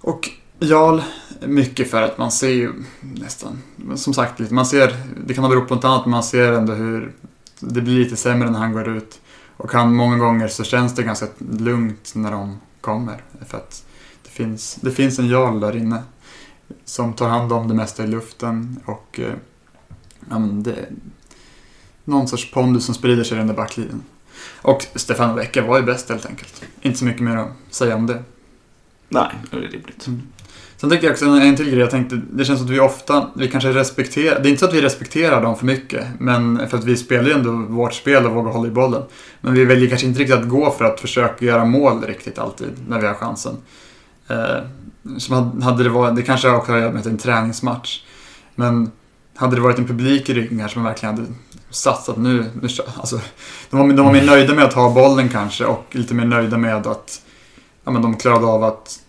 Och Jarl, mycket för att man ser ju nästan, som sagt, lite- man ser, det kan ha berott på något annat, men man ser ändå hur det blir lite sämre när han går ut. Och han, många gånger så känns det ganska lugnt när de kommer. För att det finns, det finns en Jarl där inne som tar hand om det mesta i luften och eh, ja, men det någon sorts pondus som sprider sig i den där backlinjen. Och Stefan Vecka var ju bäst helt enkelt. Inte så mycket mer att säga om det. Nej, det är rimligt. Sen tycker jag också en, en till grej. Jag tänkte, det känns som att vi ofta, vi kanske respekterar, det är inte så att vi respekterar dem för mycket, men för att vi spelar ju ändå vårt spel och vågar hålla i bollen. Men vi väljer kanske inte riktigt att gå för att försöka göra mål riktigt alltid, när vi har chansen. Eh, som hade- hade det varit, det kanske också har att göra med att det är en träningsmatch. Men hade det varit en publik i ryggen här som verkligen hade satsat nu, alltså, de, var, de var mer nöjda med att ha bollen kanske och lite mer nöjda med att ja, men de klarade av att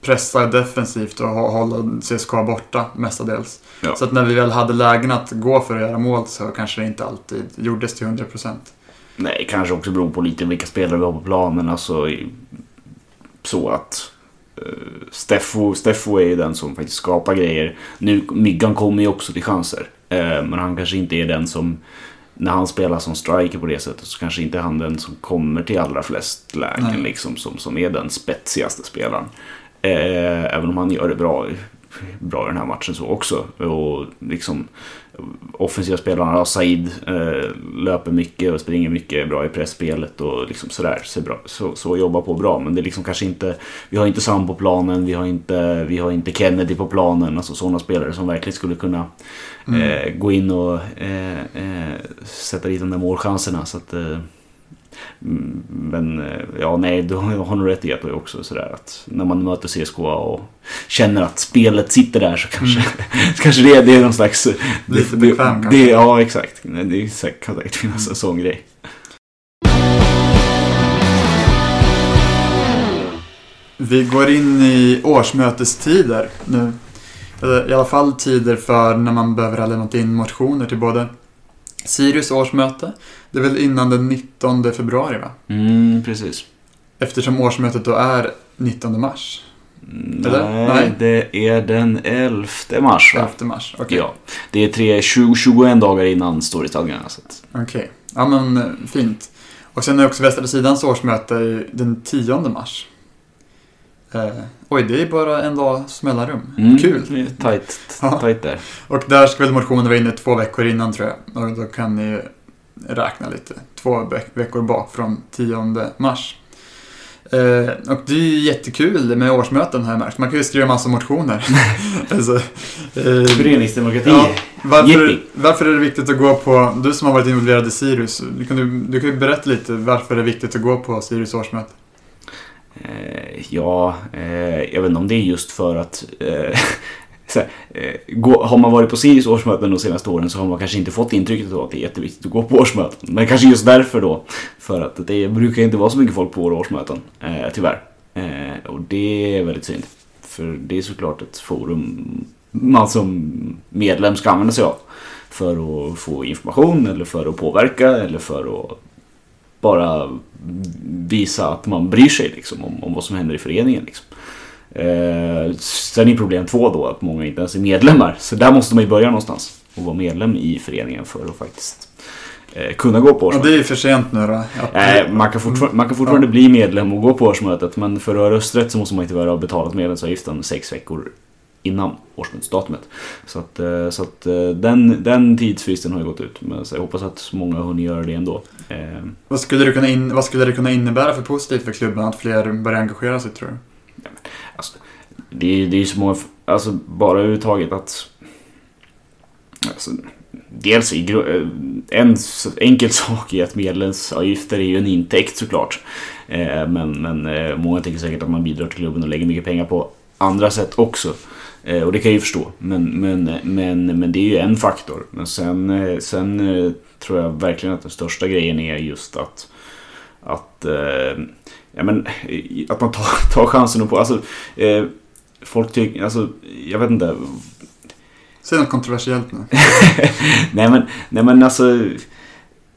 pressa defensivt och hå- hålla CSKA borta mestadels. Ja. Så att när vi väl hade lägen att gå för att göra mål så kanske det inte alltid gjordes till 100%. Nej, kanske också beror på lite vilka spelare vi har på planen. Alltså, så att Steffo, Steffo är ju den som faktiskt skapar grejer. Nu, Myggan kommer ju också till chanser. Eh, men han kanske inte är den som, när han spelar som striker på det sättet, så kanske inte han den som kommer till allra flest lägen. Liksom, som, som är den spetsigaste spelaren. Eh, även om han gör det bra, bra i den här matchen så också. Och liksom offensiva spelarna, Said eh, löper mycket och springer mycket bra i pressspelet och liksom sådär. Så, bra, så, så jobbar på bra. Men det är liksom kanske inte, vi har inte Sam på planen, vi har inte, vi har inte Kennedy på planen. Alltså sådana spelare som verkligen skulle kunna eh, gå in och eh, eh, sätta dit de där målchanserna. Så att, eh, mm, men eh, ja, nej, du har nog rätt i att det också sådär att när man möter CSKA och känner att spelet sitter där så kanske, kanske det, det är någon slags... Lite det, bekväm kanske. det, Ja, exakt. Det kan säkert finnas en sån grej. Vi går in i årsmötestider nu. I alla fall tider för när man behöver ha lämnat in motioner till både Sirius årsmöte, det är väl innan den 19 februari va? Mm, precis. Eftersom årsmötet då är 19 mars. Nej, Eller? Nej. det är den 11 mars va? 11 mars, okej. Ja. Det är tre, 20, 21 dagar innan står i stadgarna. Okej, ja men eh, fint. Och sen är också Västra Sidans årsmöte den 10 mars. Eh, oj, det är bara en dags mellanrum. mm, Kul! Det är tajt, Ja. tajt där. Och där ska väl motionen vara inne två veckor innan tror jag. Och då kan ni räkna lite. Två veck- veckor bak från 10 mars. Eh, och det är ju jättekul med årsmöten jag märkt. Man kan ju skriva massa motioner. alltså, eh, Föreningsdemokrati. Ja, varför, varför är det viktigt att gå på, du som har varit involverad i Sirius, du kan, du, du kan ju berätta lite varför det är viktigt att gå på Sirius årsmöte. Eh, ja, eh, jag vet inte om det är just för att... Eh, så här, gå, har man varit på Sirius årsmöten de senaste åren så har man kanske inte fått intrycket av att det är jätteviktigt att gå på årsmöten. Men kanske just därför då. För att det brukar inte vara så mycket folk på våra årsmöten, eh, tyvärr. Eh, och det är väldigt synd. För det är såklart ett forum man som medlem ska använda sig av. För att få information eller för att påverka eller för att bara visa att man bryr sig liksom, om, om vad som händer i föreningen. Liksom. Eh, sen är problem två då att många inte ens är medlemmar. Så där måste man ju börja någonstans. Och vara medlem i föreningen för att faktiskt eh, kunna gå på årsmötet. det är ju för sent nu då. Att, Nej, man kan fortfarande, man kan fortfarande bli medlem och gå på årsmötet men för att ha rösträtt så måste man inte ha betalat medlemsavgiften sex veckor innan årsmötesdatumet. Så att, eh, så att eh, den, den tidsfristen har ju gått ut. Men jag hoppas att många har hunnit göra det ändå. Eh, Vad, skulle det kunna in, vad skulle det kunna innebära för positivt för klubben att fler börjar engagera sig tror du? Alltså, det, är, det är ju så många, alltså bara överhuvudtaget att... Alltså, dels i, en enkel sak är att medlemsavgifter är ju en intäkt såklart. Men men många tycker säkert att man bidrar till klubben och lägger mycket pengar på andra sätt också. Eh, och det kan jag ju förstå. Men, men, men, men det är ju en faktor. Men sen, eh, sen eh, tror jag verkligen att den största grejen är just att att, ja, men, att man tar, tar chansen på... Alltså, folk tycker... Alltså, jag vet inte. Säg något kontroversiellt nu. nej, men, nej men alltså...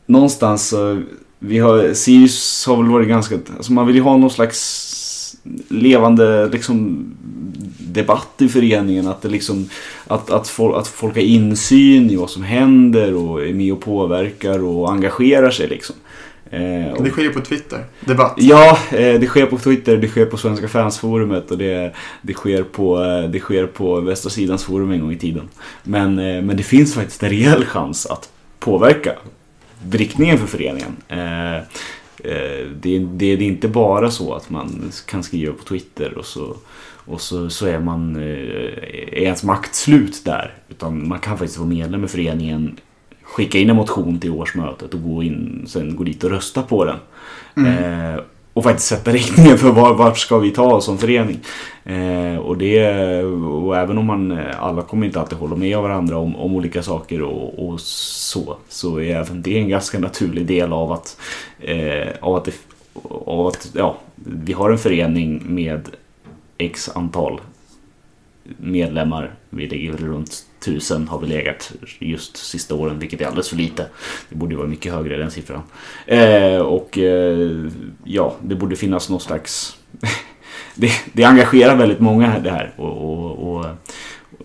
Någonstans så... Vi har, Sirius har väl varit ganska... Alltså man vill ju ha någon slags levande liksom, debatt i föreningen. Att, det liksom, att, att, folk, att folk har insyn i vad som händer och är med och påverkar och engagerar sig. Liksom. Eh, och- Det sker på Twitter. Debatt. Ja, eh, det sker på Twitter, det sker på Svenska fansforumet och det, det, sker, på, eh, det sker på Västra Sidans forum en gång i tiden. Men, eh, men det finns faktiskt en rejäl chans att påverka riktningen för föreningen. Eh, eh, Det, det, det är inte bara så att man kan skriva på Twitter och så, och så, så är man eh, är ens makt slut där. Utan man kan faktiskt vara medlem i föreningen skicka in en motion till årsmötet och gå in, sen gå dit och rösta på den. Eh, och faktiskt sätta riktningen för var, vart ska vi ta oss som förening. Eh, och, det, och även om man, eh, alla kommer inte alltid hålla med varandra om, om olika saker och, och så, så är även det en ganska naturlig del av att, eh, av att, det, av att ja, vi har en förening med x antal medlemmar. Vi ligger runt tusen har vi legat just sista åren, vilket är alldeles för lite. Det borde ju vara mycket högre den siffran. Eh, och eh, ja, det borde finnas någon slags... det, det engagerar väldigt många det här. Och, och, och,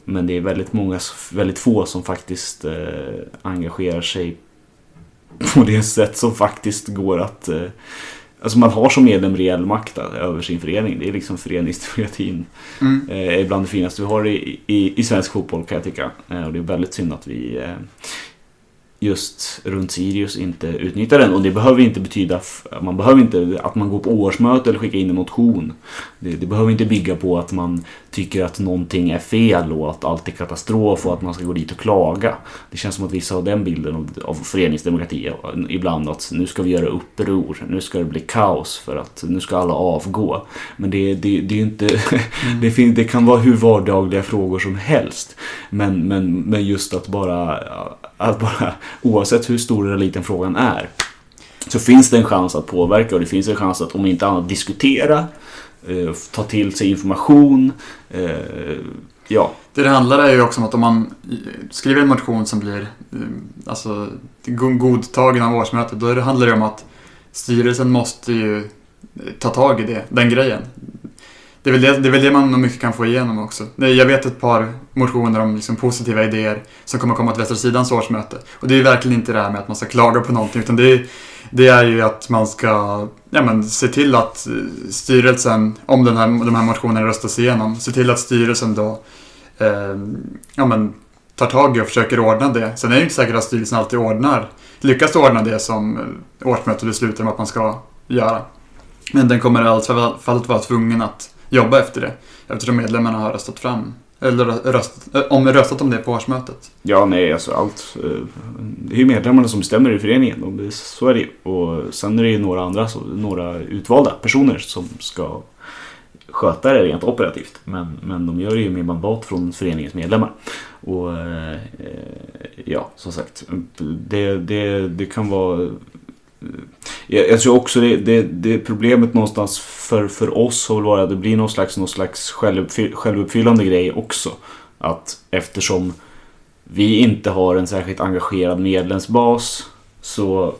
men det är väldigt många, väldigt få som faktiskt eh, engagerar sig på det sätt som faktiskt går att... Eh, Eh, Alltså man har som medlem reell makt över sin förening. Det är liksom föreningsdemokratin. Mm. Eh, är bland det finaste vi har i, i, i svensk fotboll kan jag tycka. Eh, och det är väldigt synd att vi eh, just runt Sirius inte utnyttjar den. Och det behöver inte betyda man behöver inte att man går på årsmöte eller skickar in en motion. Det, det behöver inte bygga på att man tycker att någonting är fel och att allt är katastrof och att man ska gå dit och klaga. Det känns som att vissa har den bilden av, av föreningsdemokrati ibland att nu ska vi göra uppror, nu ska det bli kaos för att nu ska alla avgå. Men det, det, det är inte, det, fin, det kan vara hur vardagliga frågor som helst. Men, men, men just att bara, att bara, oavsett hur stor eller liten frågan är, så finns det en chans att påverka och det finns en chans att om inte annat diskutera, eh, ta till sig information, eh, ja. Det det handlar är ju också om att om man skriver en motion som blir eh, alltså, godtagen av årsmötet, då handlar det om att styrelsen måste ju eh, ta tag i det, den grejen. Det är, väl det, det är väl det man nog mycket kan få igenom också. Jag vet ett par motioner om liksom positiva idéer som kommer komma till Västra Sidans årsmöte. Och det är ju verkligen inte det här med att man ska klaga på någonting, utan det är, det är ju att man ska ja, men, se till att eh, styrelsen, om den här, de här motionerna röstas igenom, se till att styrelsen då eh, ja, men, tar tag i och försöker ordna det. Sen är det ju inte säkert att styrelsen alltid ordnar, lyckas ordna det som eh, årsmötet beslutar om att man ska göra. Men den kommer i alla fall att vara tvungen att jobba efter det eftersom medlemmarna har röstat fram eller röst, eh, om, röstat om det på årsmötet. Ja, nej, alltså allt. Eh, det är ju medlemmarna som bestämmer i föreningen. och det- Så är det ju. Och sen är det ju några andra, så- några utvalda personer som ska sköta det rent operativt. Men, men de gör det ju med mandat från föreningens medlemmar. Och eh, ja, som sagt. Det, det, det kan vara... Eh, jag, jag tror också det, det, det problemet någonstans för, för oss har väl varit att det blir någon slags, någon slags självuppfy, självuppfyllande grej också. Att eftersom vi inte har en särskilt engagerad medlemsbas så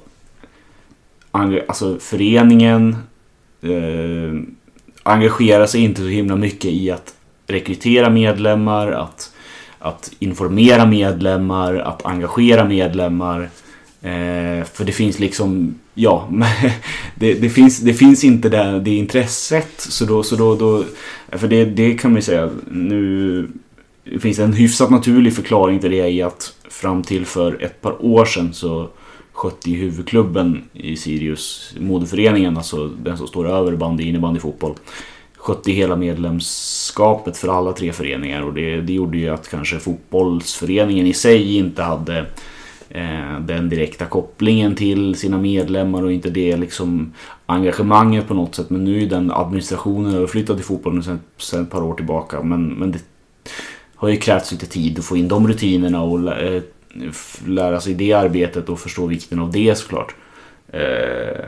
alltså föreningen eh, engagerar sig inte så himla mycket i att rekrytera medlemmar, att, att informera medlemmar, att engagera medlemmar. Eh, för det finns liksom, ja, det, det, finns, det finns inte det, det intresset. Så då, så då, då för det, det kan man ju säga, nu det finns en hyfsat naturlig förklaring till det i att fram till för ett par år sedan så skötte ju huvudklubben i Sirius, moderföreningen, alltså den som står över bandy, innebandy, fotboll skötte hela medlemskapet för alla tre föreningar och det, det gjorde ju att kanske fotbollsföreningen i sig inte hade Eh, den direkta kopplingen till sina medlemmar och inte det liksom engagemanget på något sätt. Men nu är den administrationen överflyttad till fotbollen sedan, sedan ett par år tillbaka. Men, men det har ju krävts lite tid att få in de rutinerna och eh, lära sig det arbetet och förstå vikten av det såklart. Eh,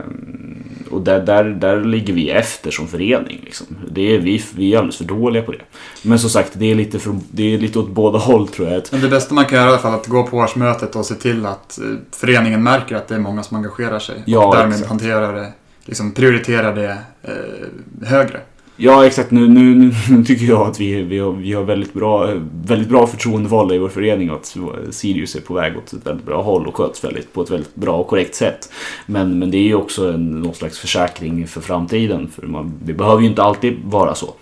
och där, där, där ligger vi efter som förening. Liksom. Det är, vi, vi är alldeles för dåliga på det. Men som sagt, det är lite, för, det är lite åt båda håll tror jag. Men det bästa man kan göra i alla fall är att gå på årsmötet och se till att eh, föreningen märker att det är många som engagerar sig. Ja, och därmed exakt. hanterar det, liksom prioriterar det eh, högre. Ja exakt, nu, nu, nu- tycker jag att vi, vi, har, vi har väldigt bra, väldigt bra förtroendevalda i vår förening och att Sirius är på väg åt ett väldigt bra håll och sköts väldigt, på ett väldigt bra och korrekt sätt. Men, men det är ju också en, någon slags försäkring för framtiden, för man, det behöver ju inte alltid vara så.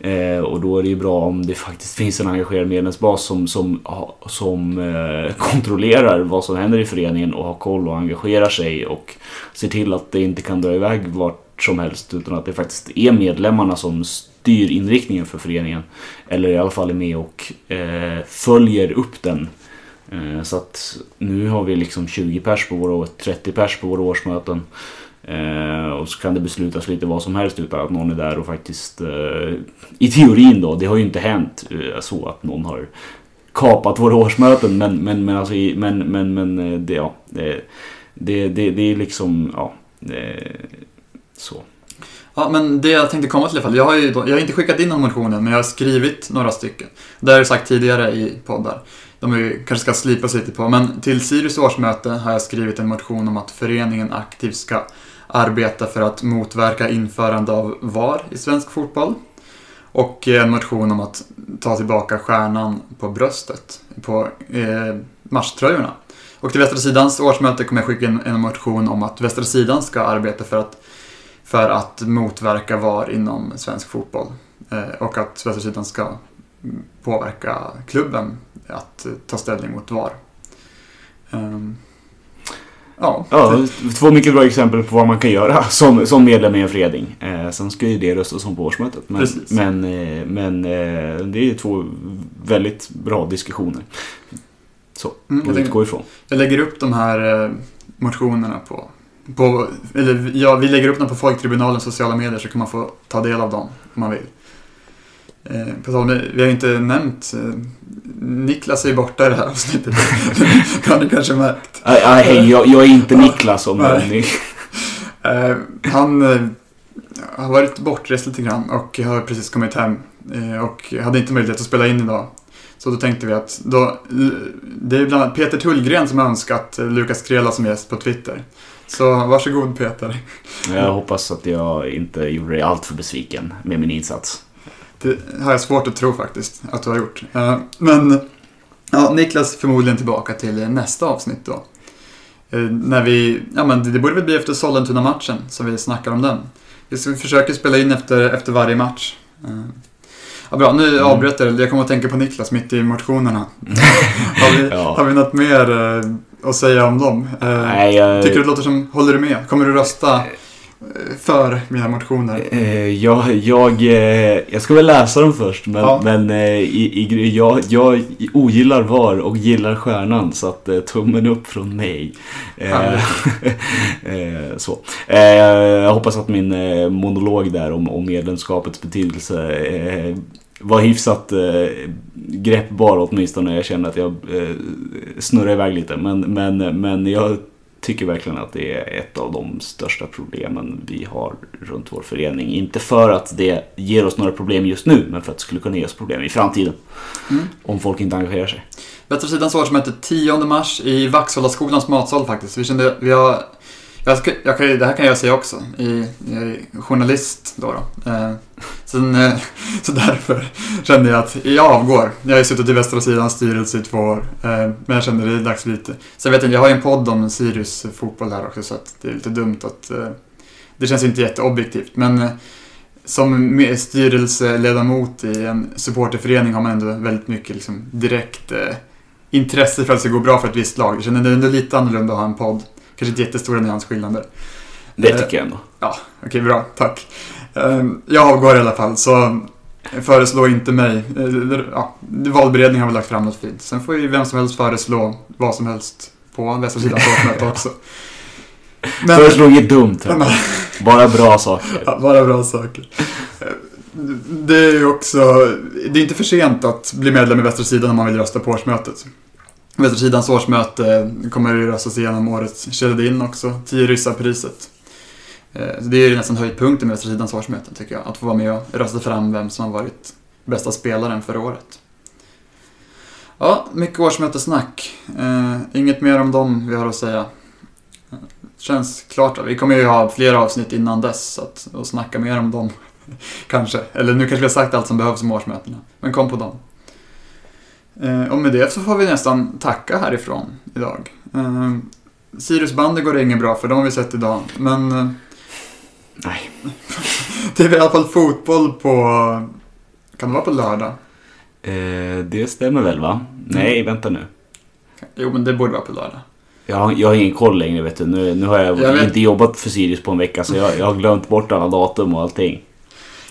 Eh, och då är det ju bra om det faktiskt finns en engagerad medlemsbas som, som, som eh, kontrollerar vad som händer i föreningen och har koll och engagerar sig och ser till att det inte kan dra iväg vart som helst utan att det faktiskt är medlemmarna som styr inriktningen för föreningen. Eller i alla fall är med och eh, följer upp den. Eh, så att nu har vi liksom 20 pers på våra, 30 pers på våra årsmöten. Eh, och så kan det beslutas lite vad som helst utan att någon är där och faktiskt eh, I teorin då, det har ju inte hänt eh, så att någon har kapat våra årsmöten men, men, men, alltså, men, men, men eh, det, ja, det, det, det, det är liksom, ja, det, så. Ja, men det jag tänkte komma till i alla fall. Jag har ju jag har inte skickat in någon motion än men jag har skrivit några stycken. Det har jag sagt tidigare i poddar. De är, kanske ska slipas lite på. Men till Sirius årsmöte har jag skrivit en motion om att föreningen aktivt ska arbeta för att motverka införande av VAR i svensk fotboll. Och en motion om att ta tillbaka stjärnan på bröstet på eh, matchtröjorna. Och till Västra Sidans årsmöte kommer jag skicka in en motion om att Västra Sidan ska arbeta för att för att motverka VAR inom svensk fotboll. Eh, och att Västra Sidan ska påverka klubben att eh, ta ställning mot VAR. Ehm, ja, Ja, två mycket bra exempel på vad man kan göra som, som medlem i en förening. Eh, sen ska ju det röstas om på årsmötet. Men, Precis. men, eh, men det är två väldigt bra diskussioner. Så, Mm, jag utgå ifrån. jag lägger upp de här motionerna på, på eller ja, vi lägger upp dem på Folktribunalens sociala medier så kan man få ta del av dem om man vill. Eh, på tal om, vi har inte nämnt, eh, Niklas är ju borta i det här avsnittet. det har ni kanske märkt. Nej, jag, jag är inte Niklas om ni... Eh, han eh, har varit bortrest lite grann och har precis kommit hem och hade inte möjlighet att spela in idag. Så då tänkte vi att då, det är bland annat Peter Tullgren som har önskat Lukas Krela som gäst på Twitter. Så varsågod Peter. Jag hoppas att jag inte gjorde dig allt för besviken med min insats. Det har jag svårt att tro faktiskt att du har gjort. Eh, Men ja, Niklas förmodligen tillbaka till nästa avsnitt då. Eh, När vi, ja men det borde väl bli efter Sollentuna-matchen som vi snackar om den. Vi försöker spela in efter, efter varje match. Eh, Ja, bra, nu Mm. avbröt jag. Jag kommer att tänka på Niklas mitt i motionerna. har, vi, Ja. har vi något mer att säga om dem? Eh, Nej, jag, Tycker du det låter som, håller du med? Kommer du rösta eh, för mina motioner? Eh, jag, jag, jag ska väl läsa dem först men, Ja. men i, i, jag, jag ogillar VAR och gillar stjärnan så att tummen upp från mig. Så. Jag hoppas att min monolog där om, om medlemskapets betydelse var hyfsat eh, greppbar åtminstone. Jag känner att jag eh, snurrar iväg lite men, men, men jag tycker verkligen att det är ett av de största problemen vi har runt vår förening. Inte för att det ger oss några problem just nu, men för att det skulle kunna ge oss problem i framtiden. Mm. Om folk inte engagerar sig. Västra Sidans årsmöte 10 mars i Vaxhollaskolans matsal faktiskt. Vi kände, vi har jag ska, jag kan, det här kan jag säga också. I, jag är journalist då. då. Eh, sen, eh, så därför kände jag att jag avgår. Jag har ju suttit i Västra Sidans styrelse i två år. Eh, men jag kände det är dags lite. Sen vet jag inte, jag har ju en podd om Sirius fotboll här också så att det är lite dumt att... Eh, det känns inte jätteobjektivt men eh, som styrelseledamot i en supporterförening har man ändå väldigt mycket liksom, direkt eh, intresse för att det ska gå bra för ett visst lag. Jag känner det är ändå lite annorlunda att ha en podd. Kanske inte jättestora nyansskillnader. Det Eh, tycker jag ändå. Ja, okej bra, tack. Ehm, Jag avgår i alla fall, så föreslå inte mig. Eh, Ja, valberedningen har väl lagt fram något fint. Sen får ju vem som helst föreslå vad som helst på Västra Sidans årsmöte också. Men, Föreslog inget dumt. Bara bra saker. ja, bara bra saker. Eh, Det är ju också, det är inte för sent att bli medlem i Västra Sidan om man vill rösta på årsmötet. Västra Sidans årsmöte kommer ju röstas igenom årets Kjelledin också, 10 ryssar-priset. Eh, det är ju nästan höjdpunkten med Västra Sidans årsmöte tycker jag, att få vara med och rösta fram vem som har varit bästa spelaren förra året. Ja, mycket årsmötessnack. Eh, inget mer om dem vi har att säga. Känns klart. Vi kommer ju ha flera avsnitt innan dess så att, och snacka mer om dem. kanske. Eller nu kanske vi har sagt allt som behövs om årsmötena. Men kom på dem. Eh, och med det så får vi nästan tacka härifrån idag. Eh, Sirius bandy går det inget bra för, de har vi sett idag. Men eh, Nej. det är i alla fall fotboll på... Kan det vara på lördag? Eh, det stämmer väl va? Nej, vänta nu. Jo, men det borde vara på lördag. Jag har, jag har ingen koll längre vet du. Nu, nu har jag, Jag inte jobbat för Sirius på en vecka så jag, jag har glömt bort alla datum och allting.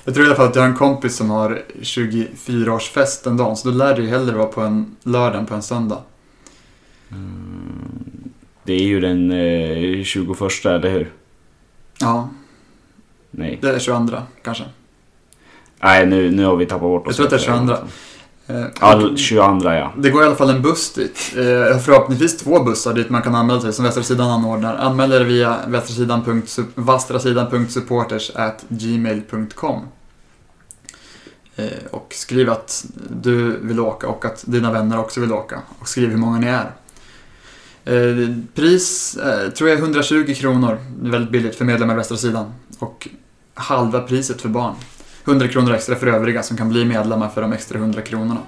Jag tror i alla fall att jag har en kompis som har 24-årsfest en dag, så då lär det ju hellre vara på en lördag än på en söndag. Det är ju den eh, 21 eller hur? Ja, Nej. det är 22 kanske. Nej, nu, nu har vi tappat bort Jag tror att det är 22. Eh, Ja, 22 ja. Det går i alla fall en buss dit. Eh, förhoppningsvis två bussar dit man kan anmäla sig som Västra Sidan anordnar. Anmäl er via vastrasidan.supporters@gmail.com eh, Och skriv att du vill åka och att dina vänner också vill åka. Och skriv hur många ni är. Eh, pris eh, tror jag är 120 kronor. Väldigt billigt för medlemmar i Västra Sidan. Och halva priset för barn. 100 kronor extra för övriga som kan bli medlemmar för de extra 100 kronorna.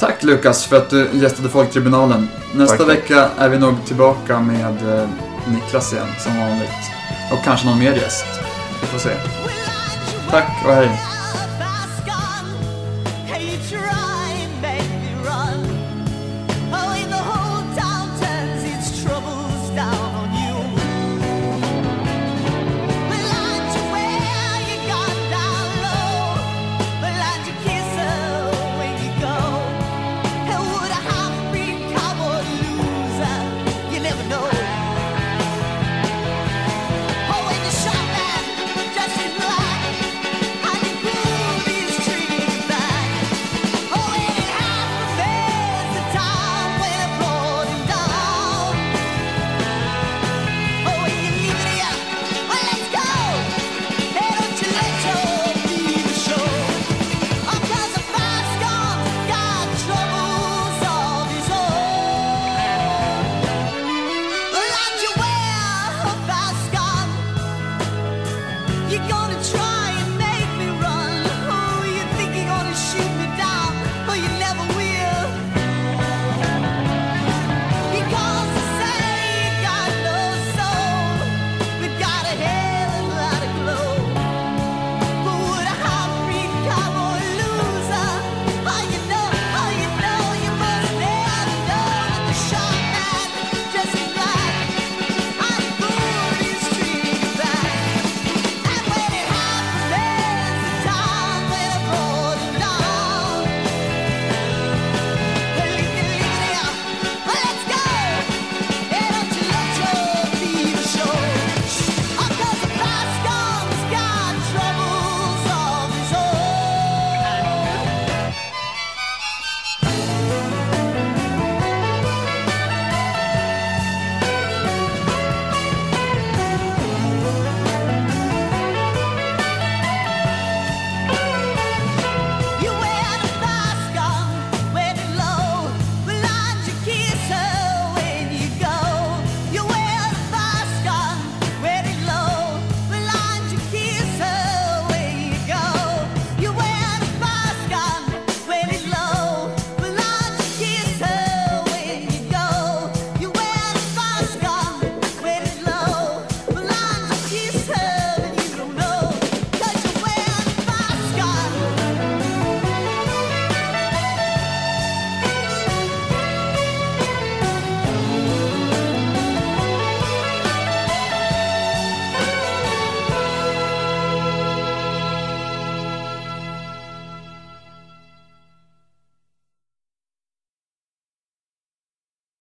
Tack Lukas för att du gästade Folktribunalen. Nästa Tack, vecka är vi nog tillbaka med eh, Niklas igen som vanligt. Och kanske någon mer gäst. Vi får se. Tack och hej.